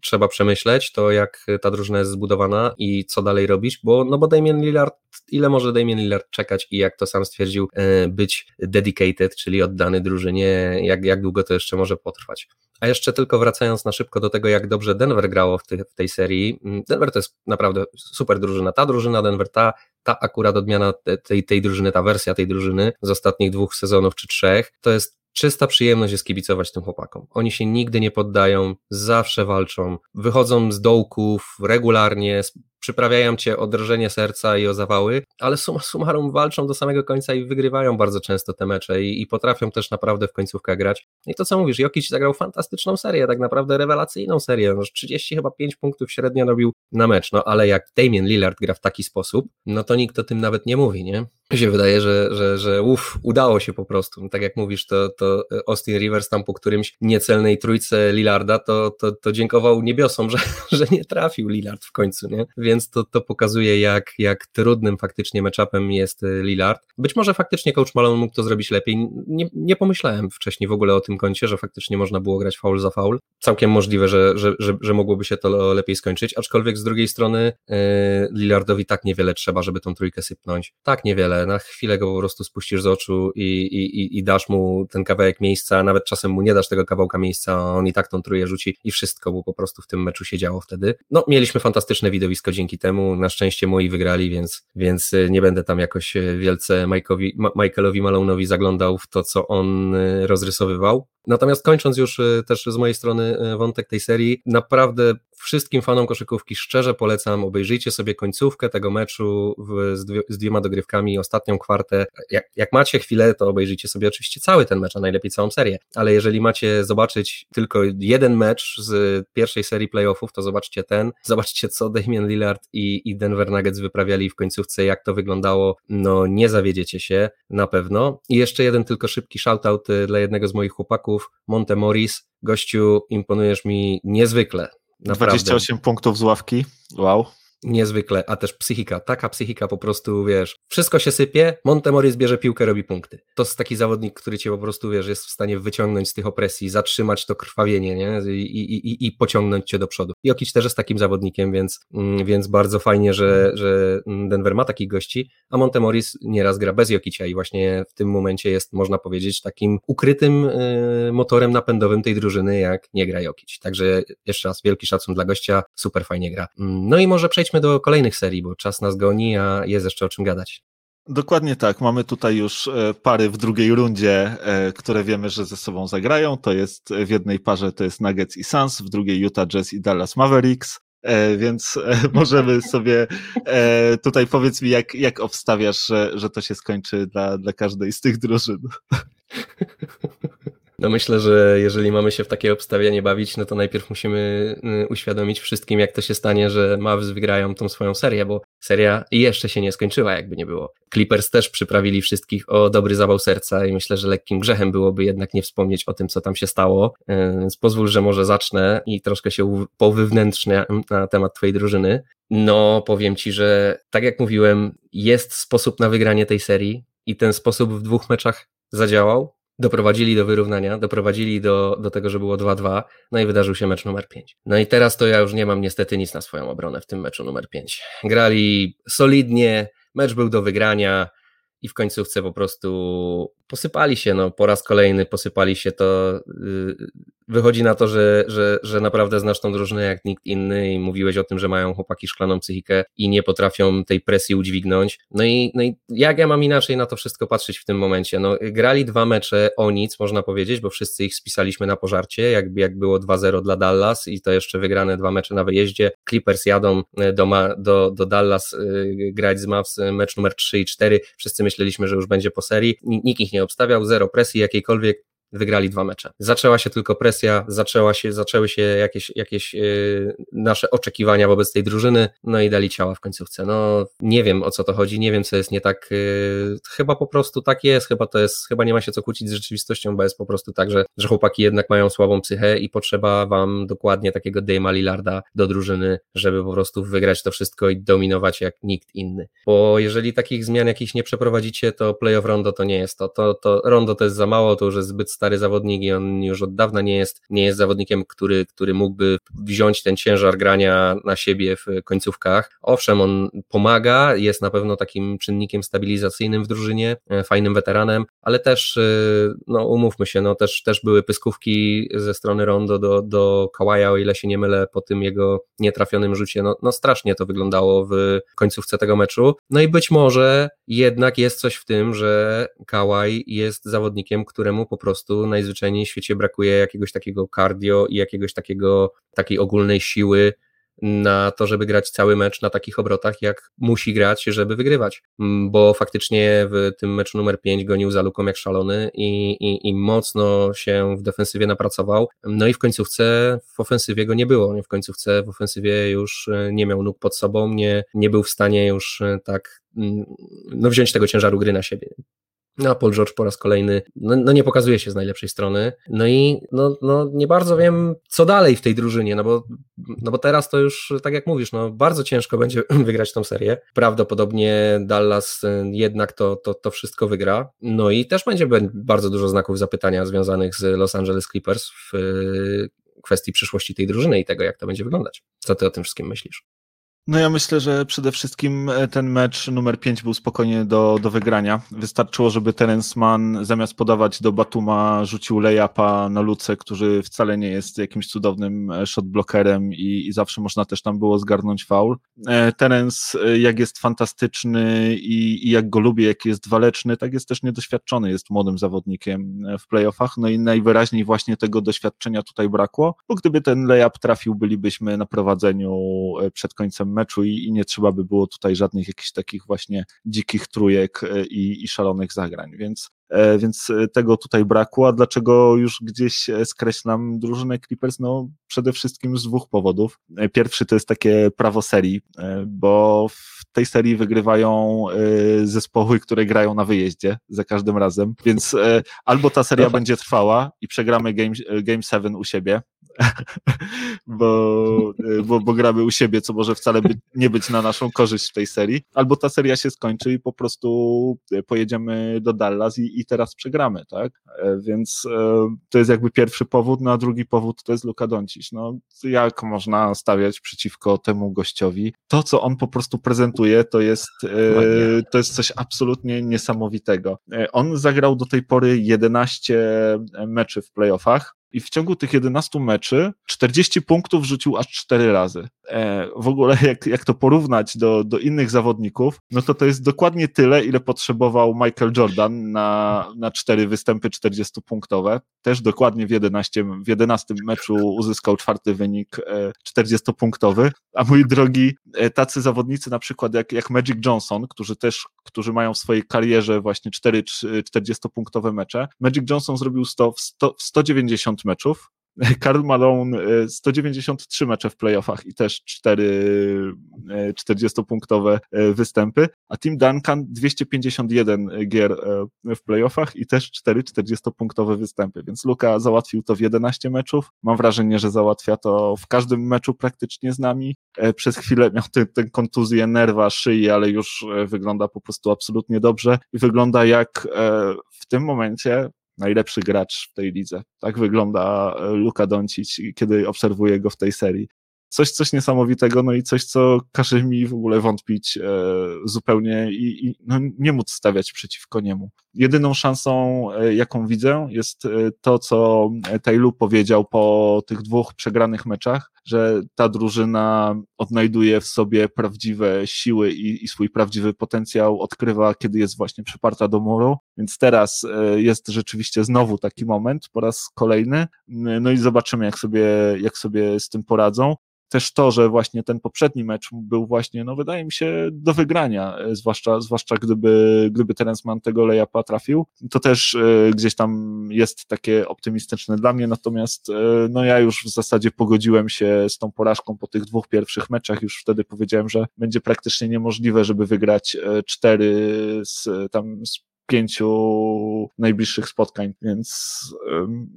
trzeba przemyśleć to, jak ta drużyna jest zbudowana i co dalej robić, bo no bo Damian Lillard, ile może Damian Lillard czekać i jak to sam stwierdził, być dedicated, czyli oddany drużynie, jak, jak długo to jeszcze może potrwać. A jeszcze tylko wracając na szybko do tego, jak dobrze Denver grało w, ty, w tej serii. Mm, Denver to jest naprawdę super drużyna. Ta drużyna Denver, ta, ta akurat odmiana tej, tej drużyny, ta wersja tej drużyny z ostatnich dwóch sezonów czy trzech, to jest czysta przyjemność jest kibicować tym chłopakom. Oni się nigdy nie poddają, zawsze walczą, wychodzą z dołków regularnie, przyprawiają cię o drżenie serca i o zawały, ale summa summarum walczą do samego końca i wygrywają bardzo często te mecze i, i potrafią też naprawdę w końcówkę grać. I to co mówisz, Jokic zagrał fantastyczną serię, tak naprawdę rewelacyjną serię, no 30 chyba 5 punktów średnio robił na mecz, no ale jak Damian Lillard gra w taki sposób, no to nikt o tym nawet nie mówi, nie? Mi się wydaje, że, że, że uff, udało się po prostu. Tak jak mówisz, to, to Austin Rivers tam po którymś niecelnej trójce Lillarda, to, to, to dziękował niebiosom, że, *laughs* że nie trafił Lillard w końcu, nie? Więc to, to pokazuje, jak, jak trudnym faktycznie matchupem jest Lillard. Być może faktycznie coach Malone mógł to zrobić lepiej. Nie, nie pomyślałem wcześniej w ogóle o tym kącie, że faktycznie można było grać foul za foul. Całkiem możliwe, że, że, że, że mogłoby się to lepiej skończyć, aczkolwiek z drugiej strony yy, Lillardowi tak niewiele trzeba, żeby tą trójkę sypnąć. Tak niewiele na chwilę go po prostu spuścisz z oczu i, i, i dasz mu ten kawałek miejsca, nawet czasem mu nie dasz tego kawałka miejsca, on i tak tą trójkę rzuci i wszystko mu po prostu w tym meczu się działo wtedy. No, mieliśmy fantastyczne widowisko dzięki temu, na szczęście moi wygrali, więc, więc y, nie będę tam jakoś y, wielce Michaelowi Malone'owi zaglądał w to, co on y, rozrysowywał. Natomiast kończąc już też z mojej strony wątek tej serii, naprawdę Wszystkim fanom koszykówki szczerze polecam, obejrzyjcie sobie końcówkę tego meczu w, z, dwie, z, dwiema dogrywkami, ostatnią kwartę. Jak, jak, macie chwilę, to obejrzyjcie sobie oczywiście cały ten mecz, a najlepiej całą serię, ale jeżeli macie zobaczyć tylko jeden mecz z pierwszej serii playoffów, to zobaczcie ten, zobaczcie co Damian Lillard i, i Denver Nuggets wyprawiali w końcówce, jak to wyglądało, no nie zawiedziecie się na pewno. I jeszcze jeden tylko szybki shoutout y, dla jednego z moich chłopaków, Monte Morris, gościu, imponujesz mi niezwykle. Naprawdę. 28 punktów z ławki. Wow niezwykle, a też psychika, taka psychika po prostu, wiesz, wszystko się sypie, Montemoris bierze piłkę, robi punkty. To jest taki zawodnik, który cię po prostu, wiesz, jest w stanie wyciągnąć z tych opresji, zatrzymać to krwawienie, nie, i, i, i pociągnąć cię do przodu. Jokic też jest takim zawodnikiem, więc, mm, więc bardzo fajnie, że, że Denver ma takich gości, a Montemoris nieraz gra bez Jokicia i właśnie w tym momencie jest, można powiedzieć, takim ukrytym y, motorem napędowym tej drużyny, jak nie gra Jokic. Także jeszcze raz wielki szacun dla gościa, super fajnie gra. Mm, no i może przejdźmy przejdźmy do kolejnych serii, bo czas nas goni, a jest jeszcze o czym gadać. Dokładnie tak. Mamy tutaj już e, pary w drugiej rundzie, e, które wiemy, że ze sobą zagrają. To jest w jednej parze to jest Nuggets i Suns, w drugiej Utah Jazz i Dallas Mavericks. E, więc *laughs* możemy sobie tutaj powiedz mi, jak, jak obstawiasz, że, że to się skończy dla, dla każdej z tych drużyn? *laughs* No myślę, że jeżeli mamy się w takie obstawianie bawić, no to najpierw musimy y, uświadomić wszystkim, jak to się stanie, że Mavs wygrają tą swoją serię, bo seria jeszcze się nie skończyła, jakby nie było. Clippers też przyprawili wszystkich o dobry zawał serca i myślę, że lekkim grzechem byłoby jednak nie wspomnieć o tym, co tam się stało, y, więc pozwól, że może zacznę i troszkę się powywnętrznię na temat twojej drużyny. No, powiem ci, że tak jak mówiłem, jest sposób na wygranie tej serii i ten sposób w dwóch meczach zadziałał doprowadzili do wyrównania, doprowadzili do, do tego, że było 2-2, no i wydarzył się mecz numer 5. No i teraz to ja już nie mam niestety nic na swoją obronę w tym meczu numer 5. Grali solidnie, mecz był do wygrania i w końcówce po prostu posypali się, no po raz kolejny posypali się, to yy, wychodzi na to, że, że, że naprawdę znasz tą drużynę jak nikt inny i mówiłeś o tym, że mają chłopaki szklaną psychikę i nie potrafią tej presji udźwignąć. No i, no i jak ja mam inaczej na to wszystko patrzeć w tym momencie? No grali dwa mecze o nic, można powiedzieć, bo wszyscy ich spisaliśmy na pożarcie, jak, jak było 2-0 dla Dallas i to jeszcze wygrane dwa mecze na wyjeździe. Clippers jadą e, do, do, do Dallas yy, grać z Mavs e, mecz numer 3 i 4. Wszyscy myśleliśmy, że już będzie po serii. Nikt ich nie obstawiał, zero presji jakiejkolwiek wygrali dwa mecze. Zaczęła się tylko presja, zaczęła się, zaczęły się jakieś, jakieś yy, nasze oczekiwania wobec tej drużyny, no i dali ciała w końcówce. No nie wiem o co to chodzi, nie wiem co jest nie tak, yy, chyba po prostu tak jest, chyba to jest, chyba nie ma się co kłócić z rzeczywistością, bo jest po prostu tak, że, że chłopaki jednak mają słabą psychę i potrzeba wam dokładnie takiego Dame'a Lillarda do drużyny, żeby po prostu wygrać to wszystko i dominować jak nikt inny. Bo jeżeli takich zmian jakichś nie przeprowadzicie, to playoff rondo to nie jest to, to, to rondo to jest za mało, to już jest zbyt stary zawodnik i on już od dawna nie jest, nie jest zawodnikiem, który, który mógłby wziąć ten ciężar grania na siebie w końcówkach. Owszem, on pomaga, jest na pewno takim czynnikiem stabilizacyjnym w drużynie, e, fajnym weteranem, ale też, e, no umówmy się, no też, też były pyskówki ze strony Rondo do, do Kawaja, o ile się nie mylę, po tym jego nietrafionym rzucie, no, no strasznie to wyglądało w końcówce tego meczu. No i być może jednak jest coś w tym, że Kawaj jest zawodnikiem, któremu po prostu najzwyczajniej w świecie brakuje jakiegoś takiego cardio i jakiegoś takiego, takiej ogólnej siły na to, żeby grać cały mecz na takich obrotach, jak musi grać, żeby wygrywać. Mm, bo faktycznie w tym meczu numer 5 gonił za luką jak szalony i, i, i mocno się w defensywie napracował. No i w końcówce w ofensywie go nie było. W końcówce w ofensywie już e, nie miał nóg pod sobą, nie, nie był w stanie już e, tak mm, no, wziąć tego ciężaru gry na siebie. No, Paul George po raz kolejny no, no, nie pokazuje się z najlepszej strony. No i no, no, nie bardzo wiem, co dalej w tej drużynie, no bo, no bo teraz to już, tak jak mówisz, no bardzo ciężko będzie *clears throat* wygrać tą serię. Prawdopodobnie Dallas y, jednak to, to, to wszystko wygra. No i też będzie bardzo dużo znaków zapytania związanych z Los Angeles Clippers w y, kwestii przyszłości tej drużyny i tego, jak to będzie wyglądać. Co ty o tym wszystkim myślisz? No ja myślę, że przede wszystkim e, ten mecz numer 5 był spokojnie do, do wygrania. Wystarczyło, żeby Terence Mann zamiast podawać do Batuma rzucił layupa na Luce, który wcale nie jest jakimś cudownym e, shotblockerem i, i zawsze można też tam było zgarnąć faul. E, Terence jak jest fantastyczny i, i jak go lubię, jak jest waleczny, tak jest też niedoświadczony, jest młodym zawodnikiem w playoffach, no i najwyraźniej właśnie tego doświadczenia tutaj brakło, bo gdyby ten layup trafił, bylibyśmy na prowadzeniu przed końcem meczu i, i nie trzeba by było tutaj żadnych jakichś takich właśnie dzikich trójek e, i, i szalonych zagrań, więc e, więc e, tego tutaj brakło, a dlaczego już gdzieś skreślam drużynę Clippers? No przede wszystkim z dwóch powodów. Pierwszy to jest takie prawo serii, bo w tej serii wygrywają zespoły, które grają na wyjeździe za każdym razem, więc albo ta seria będzie trwała i przegramy Game, game 7 u siebie, *laughs* bo, bo, bo gramy u siebie, co może wcale by, nie być na naszą korzyść w tej serii, albo ta seria się skończy i po prostu pojedziemy do Dallas i, i teraz przegramy, tak? E, więc e, to jest jakby pierwszy powód, no a drugi powód to jest Luka Doncic. No, jak można stawiać przeciwko temu gościowi? To, co on po prostu prezentuje, to jest, e, to jest coś absolutnie niesamowitego. On zagrał do tej pory 11 meczy w playoffach, i w ciągu tych 11 meczy 40 punktów rzucił aż 4 razy. E, w ogóle jak, jak to porównać do, do innych zawodników, no to to jest dokładnie tyle, ile potrzebował Michael Jordan na, na 4 występy 40-punktowe. Też dokładnie w 11, w 11 meczu uzyskał czwarty wynik e, 40-punktowy. A mój drogi, e, tacy zawodnicy na przykład jak, jak Magic Johnson, którzy też, którzy mają w swojej karierze właśnie 4 40-punktowe mecze, Magic Johnson zrobił 100 w, 100, w 190 meczów, *laughs* Karl Malone 193 mecze w playoffach i też 4 40-punktowe e, e, występy, a Tim Duncan 251 gier e, w playoffach i też 4 40-punktowe występy, więc Luka załatwił to w 11 meczów. Mam wrażenie, że załatwia to w każdym meczu praktycznie z nami. Przez chwilę miał tę kontuzję nerwa, szyi, ale już wygląda po prostu absolutnie dobrze i wygląda jak w tym momencie najlepszy gracz w tej lidze. Tak wygląda Luka Doncic, kiedy obserwuję go w tej serii coś, coś niesamowitego, no i coś, co każe mi w ogóle wątpić e, zupełnie i, i no, nie móc stawiać przeciwko niemu. Jedyną szansą, e, jaką widzę, jest e, to, co Taylor powiedział po tych dwóch przegranych meczach, że ta drużyna odnajduje w sobie prawdziwe siły i, i swój prawdziwy potencjał, odkrywa, kiedy jest właśnie przyparta do muru, więc teraz e, jest rzeczywiście znowu taki moment, po raz kolejny, no i zobaczymy, jak sobie, jak sobie z tym poradzą. Też to, że właśnie ten poprzedni mecz był właśnie, no wydaje mi się, do wygrania, e, zwłaszcza, zwłaszcza gdyby, gdyby Terence Mann tego layupa trafił, to też e, gdzieś tam jest takie optymistyczne dla mnie, natomiast no ja już w zasadzie pogodziłem się z tą porażką po tych dwóch pierwszych meczach, już wtedy powiedziałem, że będzie praktycznie niemożliwe, żeby wygrać cztery z tam z pięciu najbliższych spotkań, więc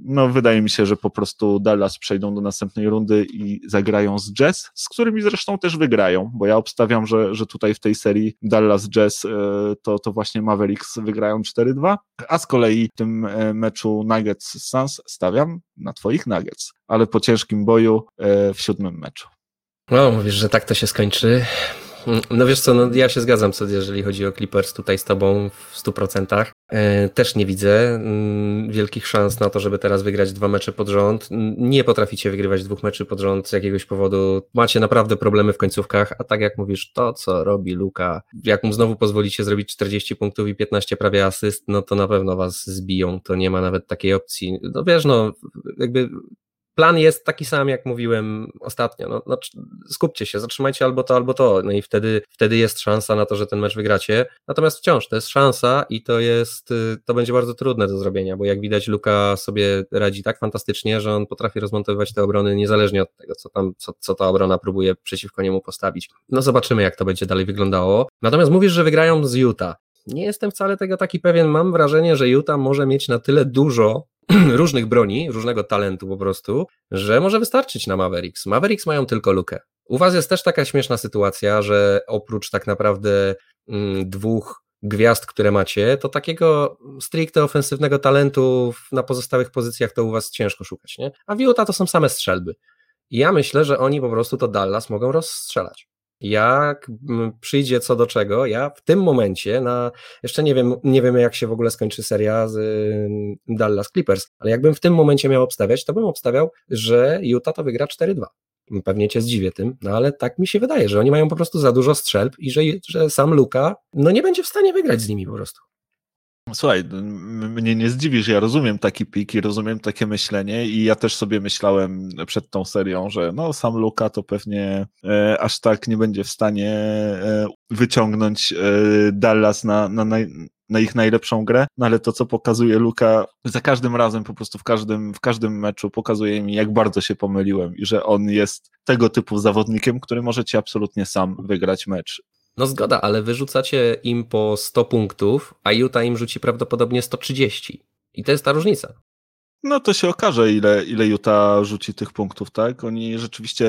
no, wydaje mi się, że po prostu Dallas przejdą do następnej rundy i zagrają z Jazz, z którymi zresztą też wygrają, bo ja obstawiam, że, że tutaj w tej serii Dallas Jazz e, to, to właśnie Mavericks wygrają 4-2, a z kolei w tym e, meczu Nuggets Suns stawiam na twoich Nuggets, ale po ciężkim boju e, w siódmym meczu. No, mówisz, że tak to się skończy. No wiesz co, no ja się zgadzam, co jeżeli chodzi o Clippers tutaj z tobą w 100%. E, też nie widzę mm, wielkich szans na to, żeby teraz wygrać dwa mecze pod rząd. Nie potraficie wygrywać dwóch meczy pod rząd z jakiegoś powodu. Macie naprawdę problemy w końcówkach, a tak jak mówisz, to co robi Luka, jak mu znowu pozwolicie zrobić 40 punktów i 15 prawie asyst, no to na pewno was zbiją. To nie ma nawet takiej opcji. No wiesz, no jakby plan jest taki sam, jak mówiłem ostatnio. No, no, skupcie się, zatrzymajcie albo to, albo to. No i wtedy, wtedy jest szansa na to, że ten mecz wygracie. Natomiast wciąż to jest szansa i to jest, y, to będzie bardzo trudne do zrobienia, bo jak widać, Luka sobie radzi tak fantastycznie, że on potrafi rozmontowywać te obrony niezależnie od tego, co tam, co, co ta obrona próbuje przeciwko niemu postawić. No zobaczymy, jak to będzie dalej wyglądało. Natomiast mówisz, że wygrają z Utah. Nie jestem wcale tego taki pewien. Mam wrażenie, że Utah może mieć na tyle dużo *clears throat* różnych broni, różnego talentu po prostu, że może wystarczyć na Mavericks. Mavericks mają tylko lukę. U Was jest też taka śmieszna sytuacja, że oprócz tak naprawdę mm, dwóch gwiazd, które macie, to takiego stricte ofensywnego talentu na pozostałych pozycjach to u Was ciężko szukać, nie? A w to są same strzelby. I ja myślę, że oni po prostu to Dallas mogą rozstrzelać jak przyjdzie co do czego, ja w tym momencie, na, jeszcze nie wiem, nie wiemy jak się w ogóle skończy seria z Dallas Clippers, ale jakbym w tym momencie miał obstawiać, to bym obstawiał, że Utah to wygra 4-2. Pewnie cię zdziwię tym, no ale tak mi się wydaje, że oni mają po prostu za dużo strzelb i że, że sam Luka no nie będzie w stanie wygrać z nimi po prostu. Słuchaj, mnie nie zdziwisz, ja rozumiem taki pik i rozumiem takie myślenie i ja też sobie myślałem przed tą serią, że no sam Luka to pewnie e, aż tak nie będzie w stanie e, wyciągnąć e, Dallas na, na, na, na ich najlepszą grę, no ale to, co pokazuje Luka, za każdym razem, po prostu w każdym, w każdym meczu pokazuje mi, jak bardzo się pomyliłem i że on jest tego typu zawodnikiem, który może ci absolutnie sam wygrać mecz. No zgoda, ale wyrzucacie im po 100 punktów, a Utah im rzuci prawdopodobnie 130. I to jest ta różnica. No to się okaże, ile, ile Utah rzuci tych punktów, tak? Oni rzeczywiście,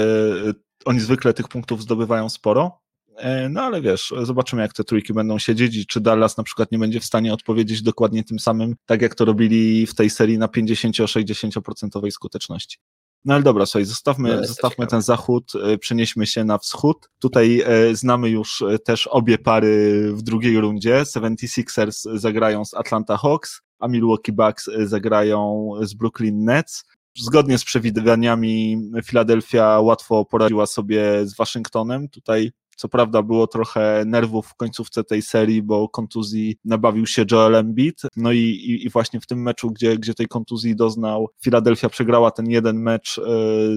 y, oni zwykle tych punktów zdobywają sporo, e, no ale wiesz, zobaczymy jak te trójki będą siedzieć i czy Dallas na przykład nie będzie w stanie odpowiedzieć dokładnie tym samym, tak jak to robili w tej serii na 50-60% skuteczności. No ale dobra, słuchaj, zostawmy, no, zostawmy ten zachód, e, przenieśmy się na wschód. Tutaj e, znamy już e, też obie pary w drugiej rundzie. 76ers zagrają z Atlanta Hawks, a Milwaukee Bucks zagrają z Brooklyn Nets. Zgodnie z przewidywaniami Philadelphia łatwo poradziła sobie z Waszyngtonem. Tutaj co prawda było trochę nerwów w końcówce tej serii, bo kontuzji nabawił się Joel Embiid. No i, i, i właśnie w tym meczu, gdzie, gdzie tej kontuzji doznał, Philadelphia przegrała ten jeden mecz e,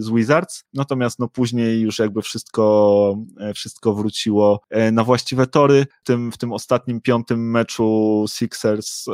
z Wizards. Natomiast no później już jakby wszystko, e, wszystko wróciło e, na właściwe tory. W tym, w tym ostatnim piątym meczu Sixers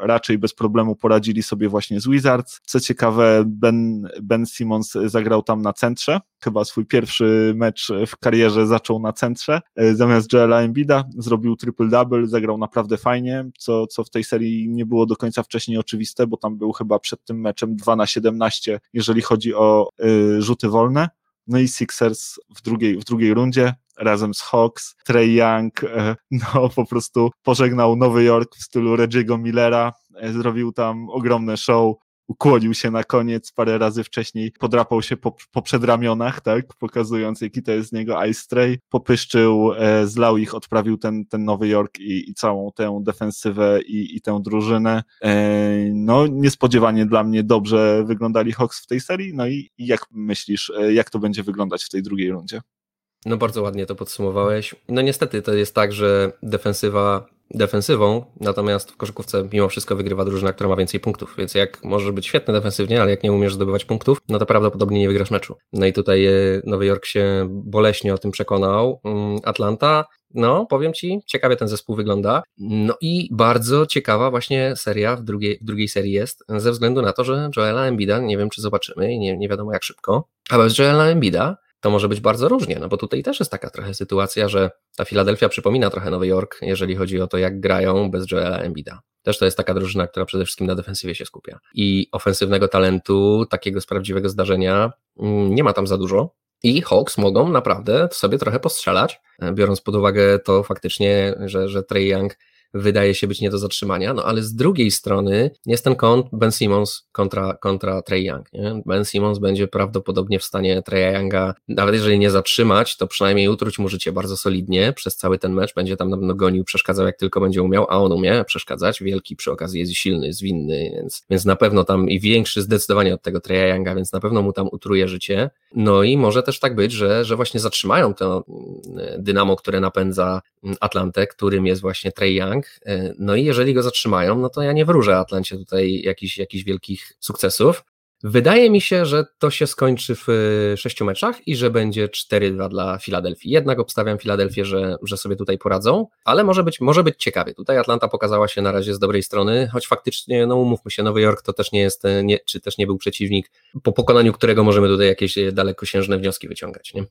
raczej bez problemu poradzili sobie właśnie z Wizards. Co ciekawe, Ben, ben Simmons zagrał tam na centrze. Chyba swój pierwszy mecz w karierze zaczął na centrze. E, zamiast Joela Embida zrobił triple-double, zagrał naprawdę fajnie, co, co w tej serii nie było do końca wcześniej oczywiste, bo tam był chyba przed tym meczem 2 na 17, jeżeli chodzi o y, rzuty wolne No i Sixers w drugiej, w drugiej rundzie razem z Hawks. Trey Young e, no po prostu pożegnał Nowy Jork w stylu Reggie'ego Millera, zrobił tam ogromne show, ukłonił się na koniec, parę razy wcześniej podrapał się po, po przedramionach, tak, pokazując jaki to jest z niego Ice Stray, popyszczył, e, zlał ich, odprawił ten, ten Nowy Jork i, i całą tę defensywę i, i tę drużynę. E, no niespodziewanie dla mnie dobrze wyglądali Hawks w tej serii, no i, i jak myślisz, e, jak to będzie wyglądać w tej drugiej rundzie? No bardzo ładnie to podsumowałeś. No niestety to jest tak, że defensywa defensywą, natomiast w koszykówce mimo wszystko wygrywa drużyna, która ma więcej punktów, więc jak możesz być świetny defensywnie, ale jak nie umiesz zdobywać punktów, no to prawdopodobnie nie wygrasz meczu. No i tutaj e, Nowy Jork się boleśnie o tym przekonał. Mm, Atlanta, no powiem Ci, ciekawie ten zespół wygląda. No i bardzo ciekawa właśnie seria w drugiej, w drugiej serii jest, ze względu na to, że Joela Embida, nie wiem czy zobaczymy, nie, nie wiadomo jak szybko, ale bez Joela Embida to może być bardzo różnie, no bo tutaj też jest taka trochę sytuacja, że ta Filadelfia przypomina trochę Nowy Jork, jeżeli chodzi o to, jak grają bez Joela Embida. Też to jest taka drużyna, która przede wszystkim na defensywie się skupia. I ofensywnego talentu, takiego z prawdziwego zdarzenia, mm, nie ma tam za dużo. I Hawks mogą naprawdę sobie trochę postrzelać, biorąc pod uwagę to faktycznie, że, że Trey Young wydaje się być nie do zatrzymania, no ale z drugiej strony jest ten kąt Ben Simmons kontra, kontra Trey Young. Nie? Ben Simmons będzie prawdopodobnie w stanie Trey Younga, nawet jeżeli nie zatrzymać, to przynajmniej utruć mu życie bardzo solidnie przez cały ten mecz, będzie tam na pewno gonił, przeszkadzał jak tylko będzie umiał, a on umie przeszkadzać, wielki przy okazji jest silny, zwinny, więc, więc na pewno tam i większy zdecydowanie od tego Trey Younga, więc na pewno mu tam utruje życie. No i może też tak być, że, że właśnie zatrzymają to mm, dynamo, które napędza Atlantę, którym jest właśnie Trey Young. E, no i jeżeli go zatrzymają, no to ja nie wróżę Atlancie tutaj jakichś, jakichś wielkich sukcesów. Wydaje mi się, że to się skończy w e, sześciu meczach i że będzie 4-2 dla Filadelfii. Jednak obstawiam Filadelfię, że, że sobie tutaj poradzą, ale może być, może być ciekawie. Tutaj Atlanta pokazała się na razie z dobrej strony, choć faktycznie, no umówmy się, Nowy Jork to też nie jest, e, nie, czy też nie był przeciwnik, po pokonaniu którego możemy tutaj jakieś dalekosiężne wnioski wyciągać. Nie?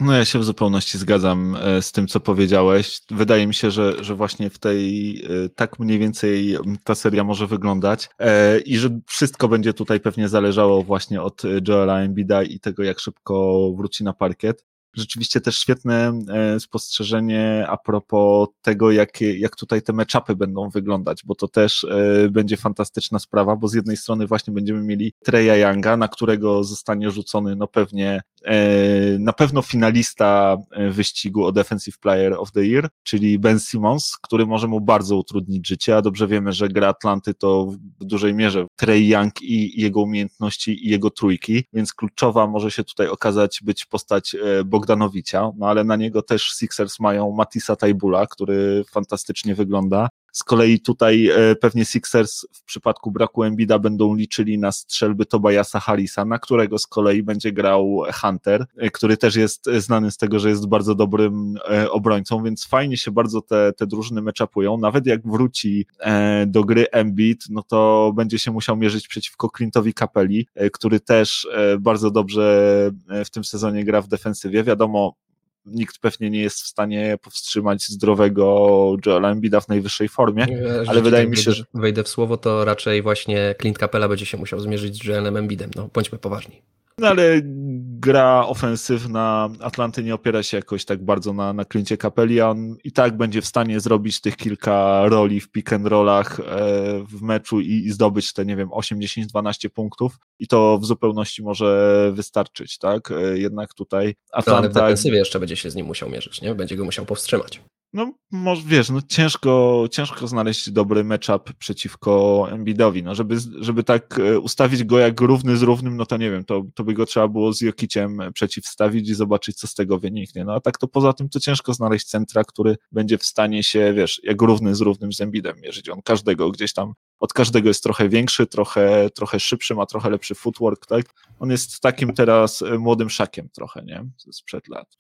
No ja się w zupełności zgadzam e, z tym, co powiedziałeś. Wydaje mi się, że, że właśnie w tej e, tak mniej więcej ta seria może wyglądać e, i że wszystko będzie tutaj pewnie zależało właśnie od Joela Embida i tego, jak szybko wróci na parkiet rzeczywiście też świetne spostrzeżenie a propos tego, jak, jak tutaj te meczapy będą wyglądać, bo to też będzie fantastyczna sprawa, bo z jednej strony właśnie będziemy mieli Treya Younga, na którego zostanie rzucony no pewnie na pewno finalista wyścigu o Defensive Player of the Year, czyli Ben Simmons, który może mu bardzo utrudnić życie, a dobrze wiemy, że gra Atlanty to w dużej mierze Trey Young i jego umiejętności i jego trójki, więc kluczowa może się tutaj okazać być postać Bogdana Bogdanowicia, no ale na niego też Sixers mają Matisa Tajbula, który fantastycznie wygląda. Z kolei tutaj e, pewnie Sixers w przypadku braku Embida będą liczyli na strzelby Tobiasa Harrisa, na którego z kolei będzie grał Hunter, e, który też jest znany z tego, że jest bardzo dobrym e, obrońcą, więc fajnie się bardzo te, te drużyny meczapują. Nawet jak wróci do gry Embiid, no to będzie się musiał mierzyć przeciwko Clintowi Capelli, który też bardzo dobrze w tym sezonie gra w defensywie. Wiadomo, nikt pewnie nie jest w stanie powstrzymać zdrowego Joela Embida w najwyższej formie, ale wydaje mi się, że... Wejdę w słowo, to raczej właśnie Clint Capella będzie się musiał zmierzyć z Joelem Embidem, no bądźmy poważni. No ale gra ofensywna Atlanty nie opiera się jakoś tak bardzo na, na Clincie Capelli, a on i tak będzie w stanie zrobić tych kilka roli w pick and rollach e, w meczu i, i zdobyć te, nie wiem, 8, 10, 12 punktów i to w zupełności może wystarczyć, tak? E, jednak tutaj Atlanta... No, ale w defensywie jeszcze będzie się z nim musiał mierzyć, nie? Będzie go musiał powstrzymać no może wiesz, no ciężko, ciężko znaleźć dobry matchup przeciwko Embiidowi, no żeby, żeby tak e, ustawić go jak równy z równym, no to nie wiem, to, to by go trzeba było z Jokiciem przeciwstawić i zobaczyć, co z tego wyniknie, no a tak to poza tym to ciężko znaleźć centra, który będzie w stanie się, wiesz, jak równy z równym z Embiidem mierzyć, on każdego gdzieś tam, od każdego jest trochę większy, trochę, trochę szybszy, ma trochę lepszy footwork, tak, on jest takim teraz e, młodym szakiem trochę, nie, sprzed lat.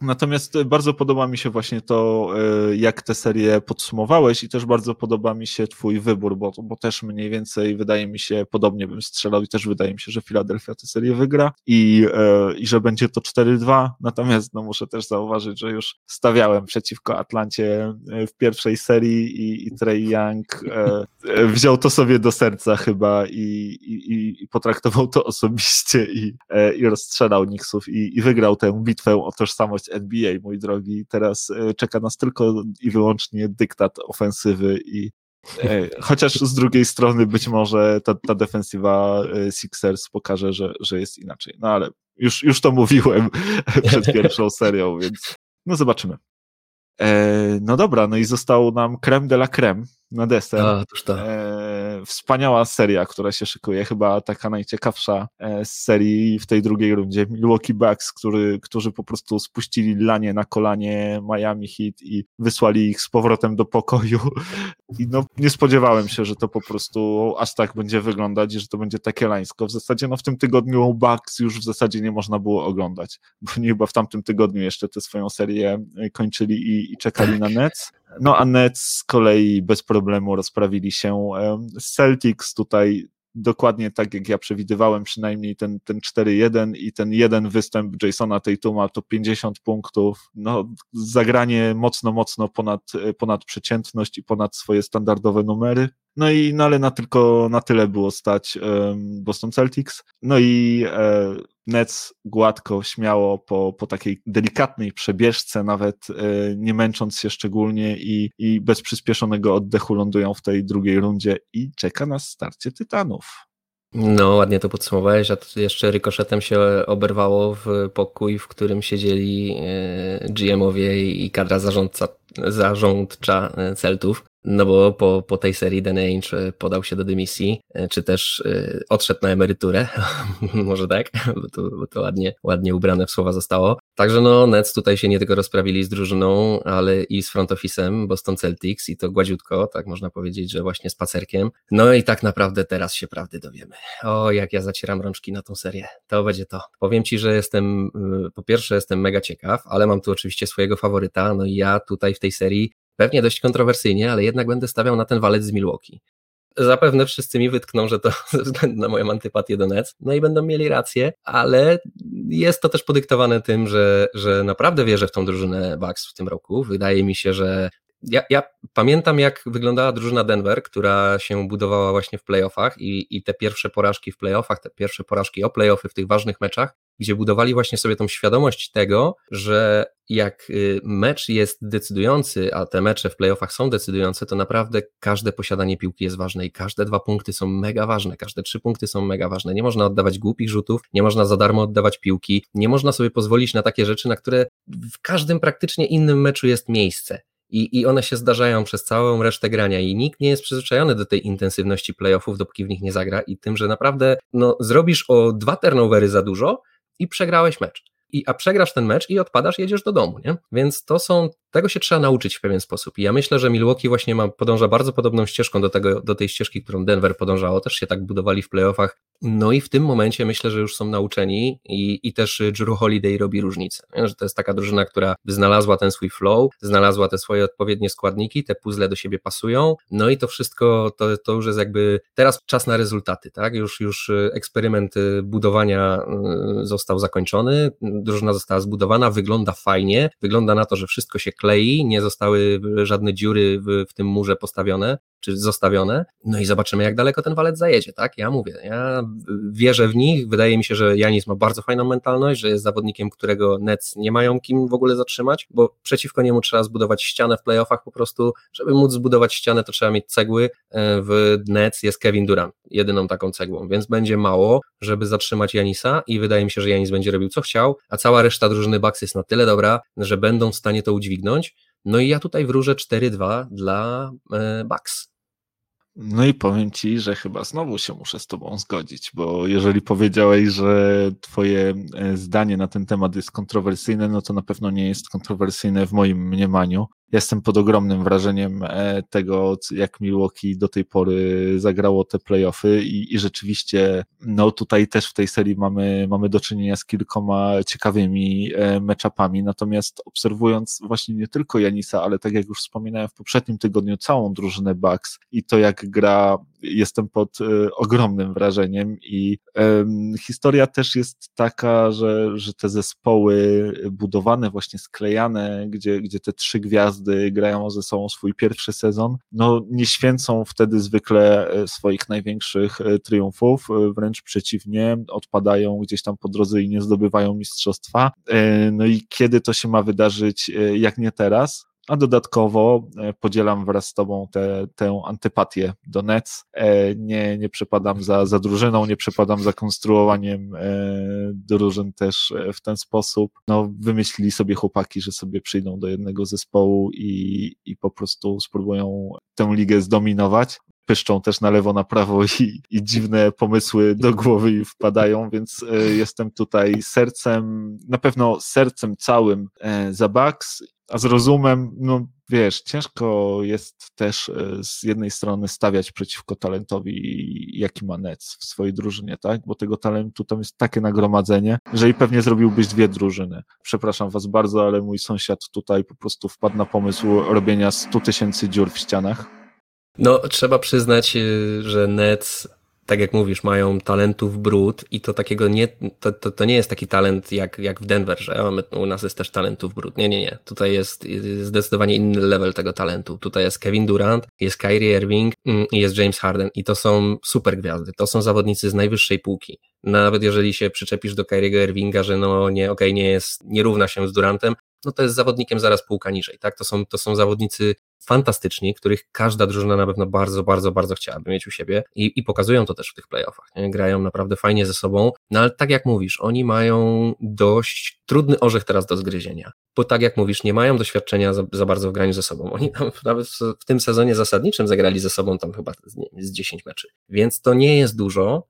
Natomiast bardzo podoba mi się właśnie to, e, jak tę serię podsumowałeś i też bardzo podoba mi się twój wybór, bo, bo też mniej więcej wydaje mi się, podobnie bym strzelał i też wydaje mi się, że Philadelphia tę serię wygra i, e, i że będzie to 4-2, natomiast no muszę też zauważyć, że już stawiałem przeciwko Atlancie e, w pierwszej serii i, i Trey Young wziął to sobie do serca chyba i, i, i potraktował to osobiście i, i rozstrzelał Knicksów i, i wygrał tę bitwę o tożsamość NBA, mój drogi. Teraz e, czeka nas tylko i wyłącznie dyktat ofensywy i e, Chociaż z drugiej strony być może ta, ta defensywa e, Sixers pokaże, że, że jest inaczej. No ale już, już to mówiłem *laughs* przed pierwszą serią, więc no zobaczymy. No dobra, no i został nam creme de la creme na deser. A. E, wspaniała seria, która się szykuje, chyba taka najciekawsza e, z serii w tej drugiej rundzie. Milwaukee Bucks, który, którzy po prostu spuścili lanie na kolanie Miami Heat i wysłali ich z powrotem do pokoju. I no, nie spodziewałem się, że to po prostu aż tak będzie wyglądać i że to będzie takie lańsko. W zasadzie no, w tym tygodniu Bucks już w zasadzie nie można było oglądać, bo nie chyba w tamtym tygodniu jeszcze tę swoją serię e, kończyli i, i czekali na Nets. No a Nets z kolei bez problemu rozprawili się Celtics tutaj dokładnie tak, jak ja przewidywałem, przynajmniej ten, ten 4-1 i ten jeden występ Jasona Tatuma to 50 punktów, no zagranie mocno, mocno ponad, ponad przeciętność i ponad swoje standardowe numery. No i no ale na tylko na tyle było stać Boston Celtics. No i e, Nets gładko, śmiało po, po takiej delikatnej przebieżce, nawet e, nie męcząc się szczególnie i, i bez przyspieszonego oddechu lądują w tej drugiej rundzie i czeka nas starcie Tytanów. No, ładnie to podsumowałeś, a to jeszcze rykoszetem się oberwało w pokój, w którym siedzieli e, GM-owie i kadra zarządca, zarządcza Celtów. No bo po, po tej serii Dan Ainge e, podał się do dymisji, e, czy też e, odszedł na emeryturę, *laughs* może tak, bo to, bo to ładnie, ładnie ubrane w słowa zostało. Także no Nets tutaj się nie tylko rozprawili z drużyną, ale i z front office'em Boston Celtics i to gładziutko, tak można powiedzieć, że właśnie spacerkiem. No i tak naprawdę teraz się prawdy dowiemy. O, jak ja zacieram rączki na tą serię. To będzie to. Powiem Ci, że jestem, po pierwsze jestem mega ciekaw, ale mam tu oczywiście swojego faworyta, no i ja tutaj w tej serii pewnie dość kontrowersyjnie, ale jednak będę stawiał na ten walec z Milwaukee. Zapewne wszyscy mi wytkną, że to *laughs* ze względu na moją antypatię do Nets, no i będą mieli rację, ale jest to też podyktowane tym, że, że naprawdę wierzę w tą drużynę Bucks w tym roku. Wydaje mi się, że ja, ja, pamiętam, jak wyglądała drużyna Denver, która się budowała właśnie w playoffach i, i te pierwsze porażki w playoffach, te pierwsze porażki o playoffy w tych ważnych meczach, gdzie budowali właśnie sobie tą świadomość tego, że jak y, mecz jest decydujący, a te mecze w playoffach są decydujące, to naprawdę każde posiadanie piłki jest ważne i każde dwa punkty są mega ważne, każde trzy punkty są mega ważne. Nie można oddawać głupich rzutów, nie można za darmo oddawać piłki, nie można sobie pozwolić na takie rzeczy, na które w każdym praktycznie innym meczu jest miejsce. I, I one się zdarzają przez całą resztę grania i nikt nie jest przyzwyczajony do tej intensywności playoffów, dopóki w nich nie zagra i tym, że naprawdę no, zrobisz o dwa turnovery za dużo i przegrałeś mecz. I, a przegrasz ten mecz i odpadasz, jedziesz do domu, nie? Więc to są tego się trzeba nauczyć w pewien sposób. I ja myślę, że Milwaukee właśnie ma, podąża bardzo podobną ścieżką do, tego, do tej ścieżki, którą Denver podążało. Też się tak budowali w playoffach. No i w tym momencie myślę, że już są nauczeni i, i też Drew Holiday robi różnicę. Nie? Że to jest taka drużyna, która znalazła ten swój flow, znalazła te swoje odpowiednie składniki, te puzzle do siebie pasują. No i to wszystko to, to już jest jakby teraz czas na rezultaty, tak? Już, już eksperyment budowania y, został zakończony, drużyna została zbudowana, wygląda fajnie, wygląda na to, że wszystko się klei, nie zostały żadne dziury w, w tym murze postawione, czy zostawione, no i zobaczymy, jak daleko ten walec zajedzie, tak? Ja mówię, ja wierzę w nich, wydaje mi się, że Janis ma bardzo fajną mentalność, że jest zawodnikiem, którego Nets nie mają kim w ogóle zatrzymać, bo przeciwko niemu trzeba zbudować ścianę w playoffach po prostu, żeby móc zbudować ścianę, to trzeba mieć cegły, e, w Nets jest Kevin Durant, jedyną taką cegłą, więc będzie mało, żeby zatrzymać Janisa i wydaje mi się, że Janis będzie robił co chciał, a cała reszta drużyny Bucks jest na tyle dobra, że będą w stanie to udźwignąć, no i ja tutaj wróżę 4-2 dla e, Bucks. No i powiem ci, że chyba znowu się muszę z tobą zgodzić, bo jeżeli powiedziałeś, że twoje e, zdanie na ten temat jest kontrowersyjne, no to na pewno nie jest kontrowersyjne w moim mniemaniu. Jestem pod ogromnym wrażeniem e, tego, jak Milwaukee do tej pory zagrało te playoffy i, i rzeczywiście, no tutaj też w tej serii mamy, mamy do czynienia z kilkoma ciekawymi e, meczapami, natomiast obserwując właśnie nie tylko Janisa, ale tak jak już wspominałem w poprzednim tygodniu, całą drużynę Bucks i to jak gra jestem pod y, ogromnym wrażeniem i historia też jest taka, że, że te zespoły budowane, właśnie sklejane, gdzie, gdzie te trzy gwiazdy grają ze sobą swój pierwszy sezon, no nie święcą wtedy zwykle e, swoich największych e, triumfów, wręcz przeciwnie, odpadają gdzieś tam po drodze i nie zdobywają mistrzostwa. No i kiedy to się ma wydarzyć, jak nie teraz? A dodatkowo e, podzielam wraz z Tobą te, tę antypatię do Nets. E, nie, nie przepadam za, za drużyną, nie przepadam za konstruowaniem e, drużyn też w ten sposób. No, wymyślili sobie chłopaki, że sobie przyjdą do jednego zespołu i, i po prostu spróbują tę ligę zdominować pyszczą też na lewo, na prawo i, i dziwne pomysły do głowy i wpadają, więc jestem tutaj sercem, na pewno sercem całym za Bucks a z rozumem, no wiesz, ciężko jest też e, z jednej strony stawiać przeciwko talentowi, jaki ma Nets w swojej drużynie, tak? Bo tego talentu tam jest takie nagromadzenie, że i pewnie zrobiłbyś dwie drużyny. Przepraszam was bardzo, ale mój sąsiad tutaj po prostu wpadł na pomysł robienia 100 tysięcy dziur w ścianach. No, trzeba przyznać, y, że Nets tak jak mówisz, mają talentów brud i to takiego nie, to, to, to nie jest taki talent jak, jak w Denver, że o, my, u nas jest też talentów brud. Nie, nie, nie. Tutaj jest zdecydowanie inny level tego talentu. Tutaj jest Kevin Durant, jest Kyrie Irving mm, i jest James Harden i to są super gwiazdy. To są zawodnicy z najwyższej półki. Nawet jeżeli się przyczepisz do Kyriego Irvinga, że no nie, okej, okay, nie jest, nie równa się z Durantem, no to jest zawodnikiem zaraz półka niżej, tak? To są, to są zawodnicy fantastyczni, których każda drużyna na pewno bardzo, bardzo, bardzo chciałaby mieć u siebie i, i pokazują to też w tych playoffach. Nie? Grają naprawdę fajnie ze sobą, no ale tak jak mówisz, oni mają dość trudny orzech teraz do zgryzienia, bo tak jak mówisz, nie mają doświadczenia za, za bardzo w graniu ze sobą. Oni tam nawet w, w tym sezonie zasadniczym zagrali ze sobą tam chyba z, nie, z 10 meczy, więc to nie jest dużo,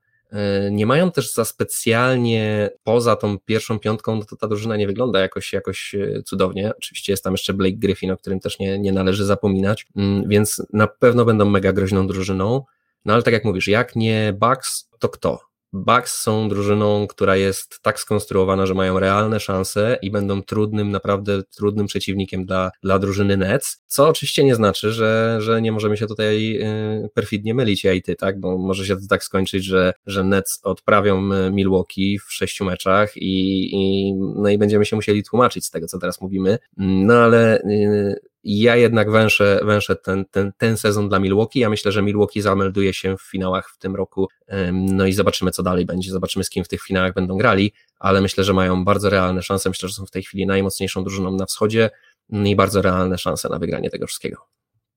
nie mają też za specjalnie poza tą pierwszą piątką, no to ta drużyna nie wygląda jakoś, jakoś e, cudownie. Oczywiście jest tam jeszcze Blake Griffin, o którym też nie, nie należy zapominać, mm, więc na pewno będą mega groźną drużyną. No ale tak jak mówisz, jak nie Bucks, to kto? Bucks są drużyną, która jest tak skonstruowana, że mają realne szanse i będą trudnym, naprawdę trudnym przeciwnikiem dla, dla drużyny Nets, co oczywiście nie znaczy, że, że nie możemy się tutaj y, perfidnie mylić ja i ty, tak, bo może się to tak skończyć, że, że Nets odprawią y, Milwaukee w sześciu meczach i, i, no i będziemy się musieli tłumaczyć z tego, co teraz mówimy, no ale y, ja jednak węszę, węszę ten, ten, ten sezon dla Milwaukee. Ja myślę, że Milwaukee zamelduje się w finałach w tym roku. No i zobaczymy, co dalej będzie. Zobaczymy, z kim w tych finałach będą grali, ale myślę, że mają bardzo realne szanse. Myślę, że są w tej chwili najmocniejszą drużyną na wschodzie i bardzo realne szanse na wygranie tego wszystkiego.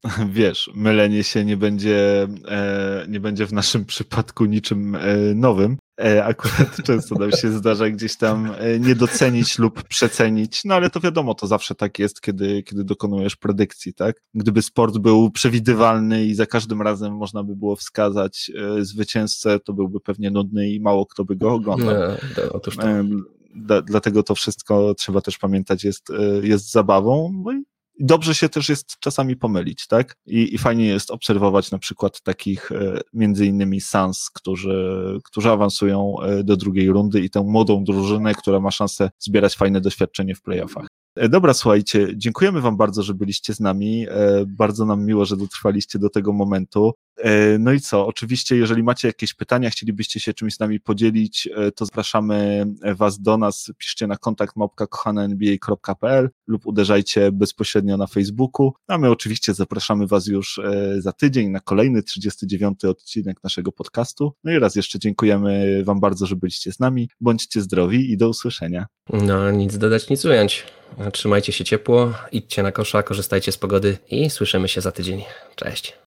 *laughs* Wiesz, mylenie się nie będzie, e, nie będzie w naszym przypadku niczym e, nowym. E, akurat *laughs* często nam się zdarza gdzieś tam e, nie docenić lub przecenić, no ale to wiadomo, to zawsze tak jest, kiedy, kiedy dokonujesz predykcji, tak? Gdyby sport był przewidywalny i za każdym razem można by było wskazać e, zwycięzcę, to byłby pewnie nudny i mało kto by go oglądał. Nie, otóż to. Dlatego to wszystko trzeba też pamiętać, jest, jest zabawą. No i dobrze się też jest czasami pomylić, tak? I, I fajnie jest obserwować na przykład takich e, między innymi Sans, którzy, którzy awansują e, do drugiej rundy i tę młodą drużynę, która ma szansę zbierać fajne doświadczenie w playoffach. E, dobra, słuchajcie, dziękujemy Wam bardzo, że byliście z nami. Bardzo nam miło, że dotrwaliście do tego momentu. E, no i co? Oczywiście, jeżeli macie jakieś pytania, chcielibyście się czymś z nami podzielić, e, to zapraszamy Was do nas. Piszcie na kontakt małpka.kochanenba.pl lub uderzajcie bezpośrednio na Facebooku. A my oczywiście zapraszamy Was już e, za tydzień na kolejny 39 odcinek naszego podcastu. No i raz jeszcze dziękujemy Wam bardzo, że byliście z nami. Bądźcie zdrowi i do usłyszenia. No, nic dodać, nic ująć. Trzymajcie się ciepło, idźcie na kosza, korzystajcie z pogody i słyszymy się za tydzień. Cześć.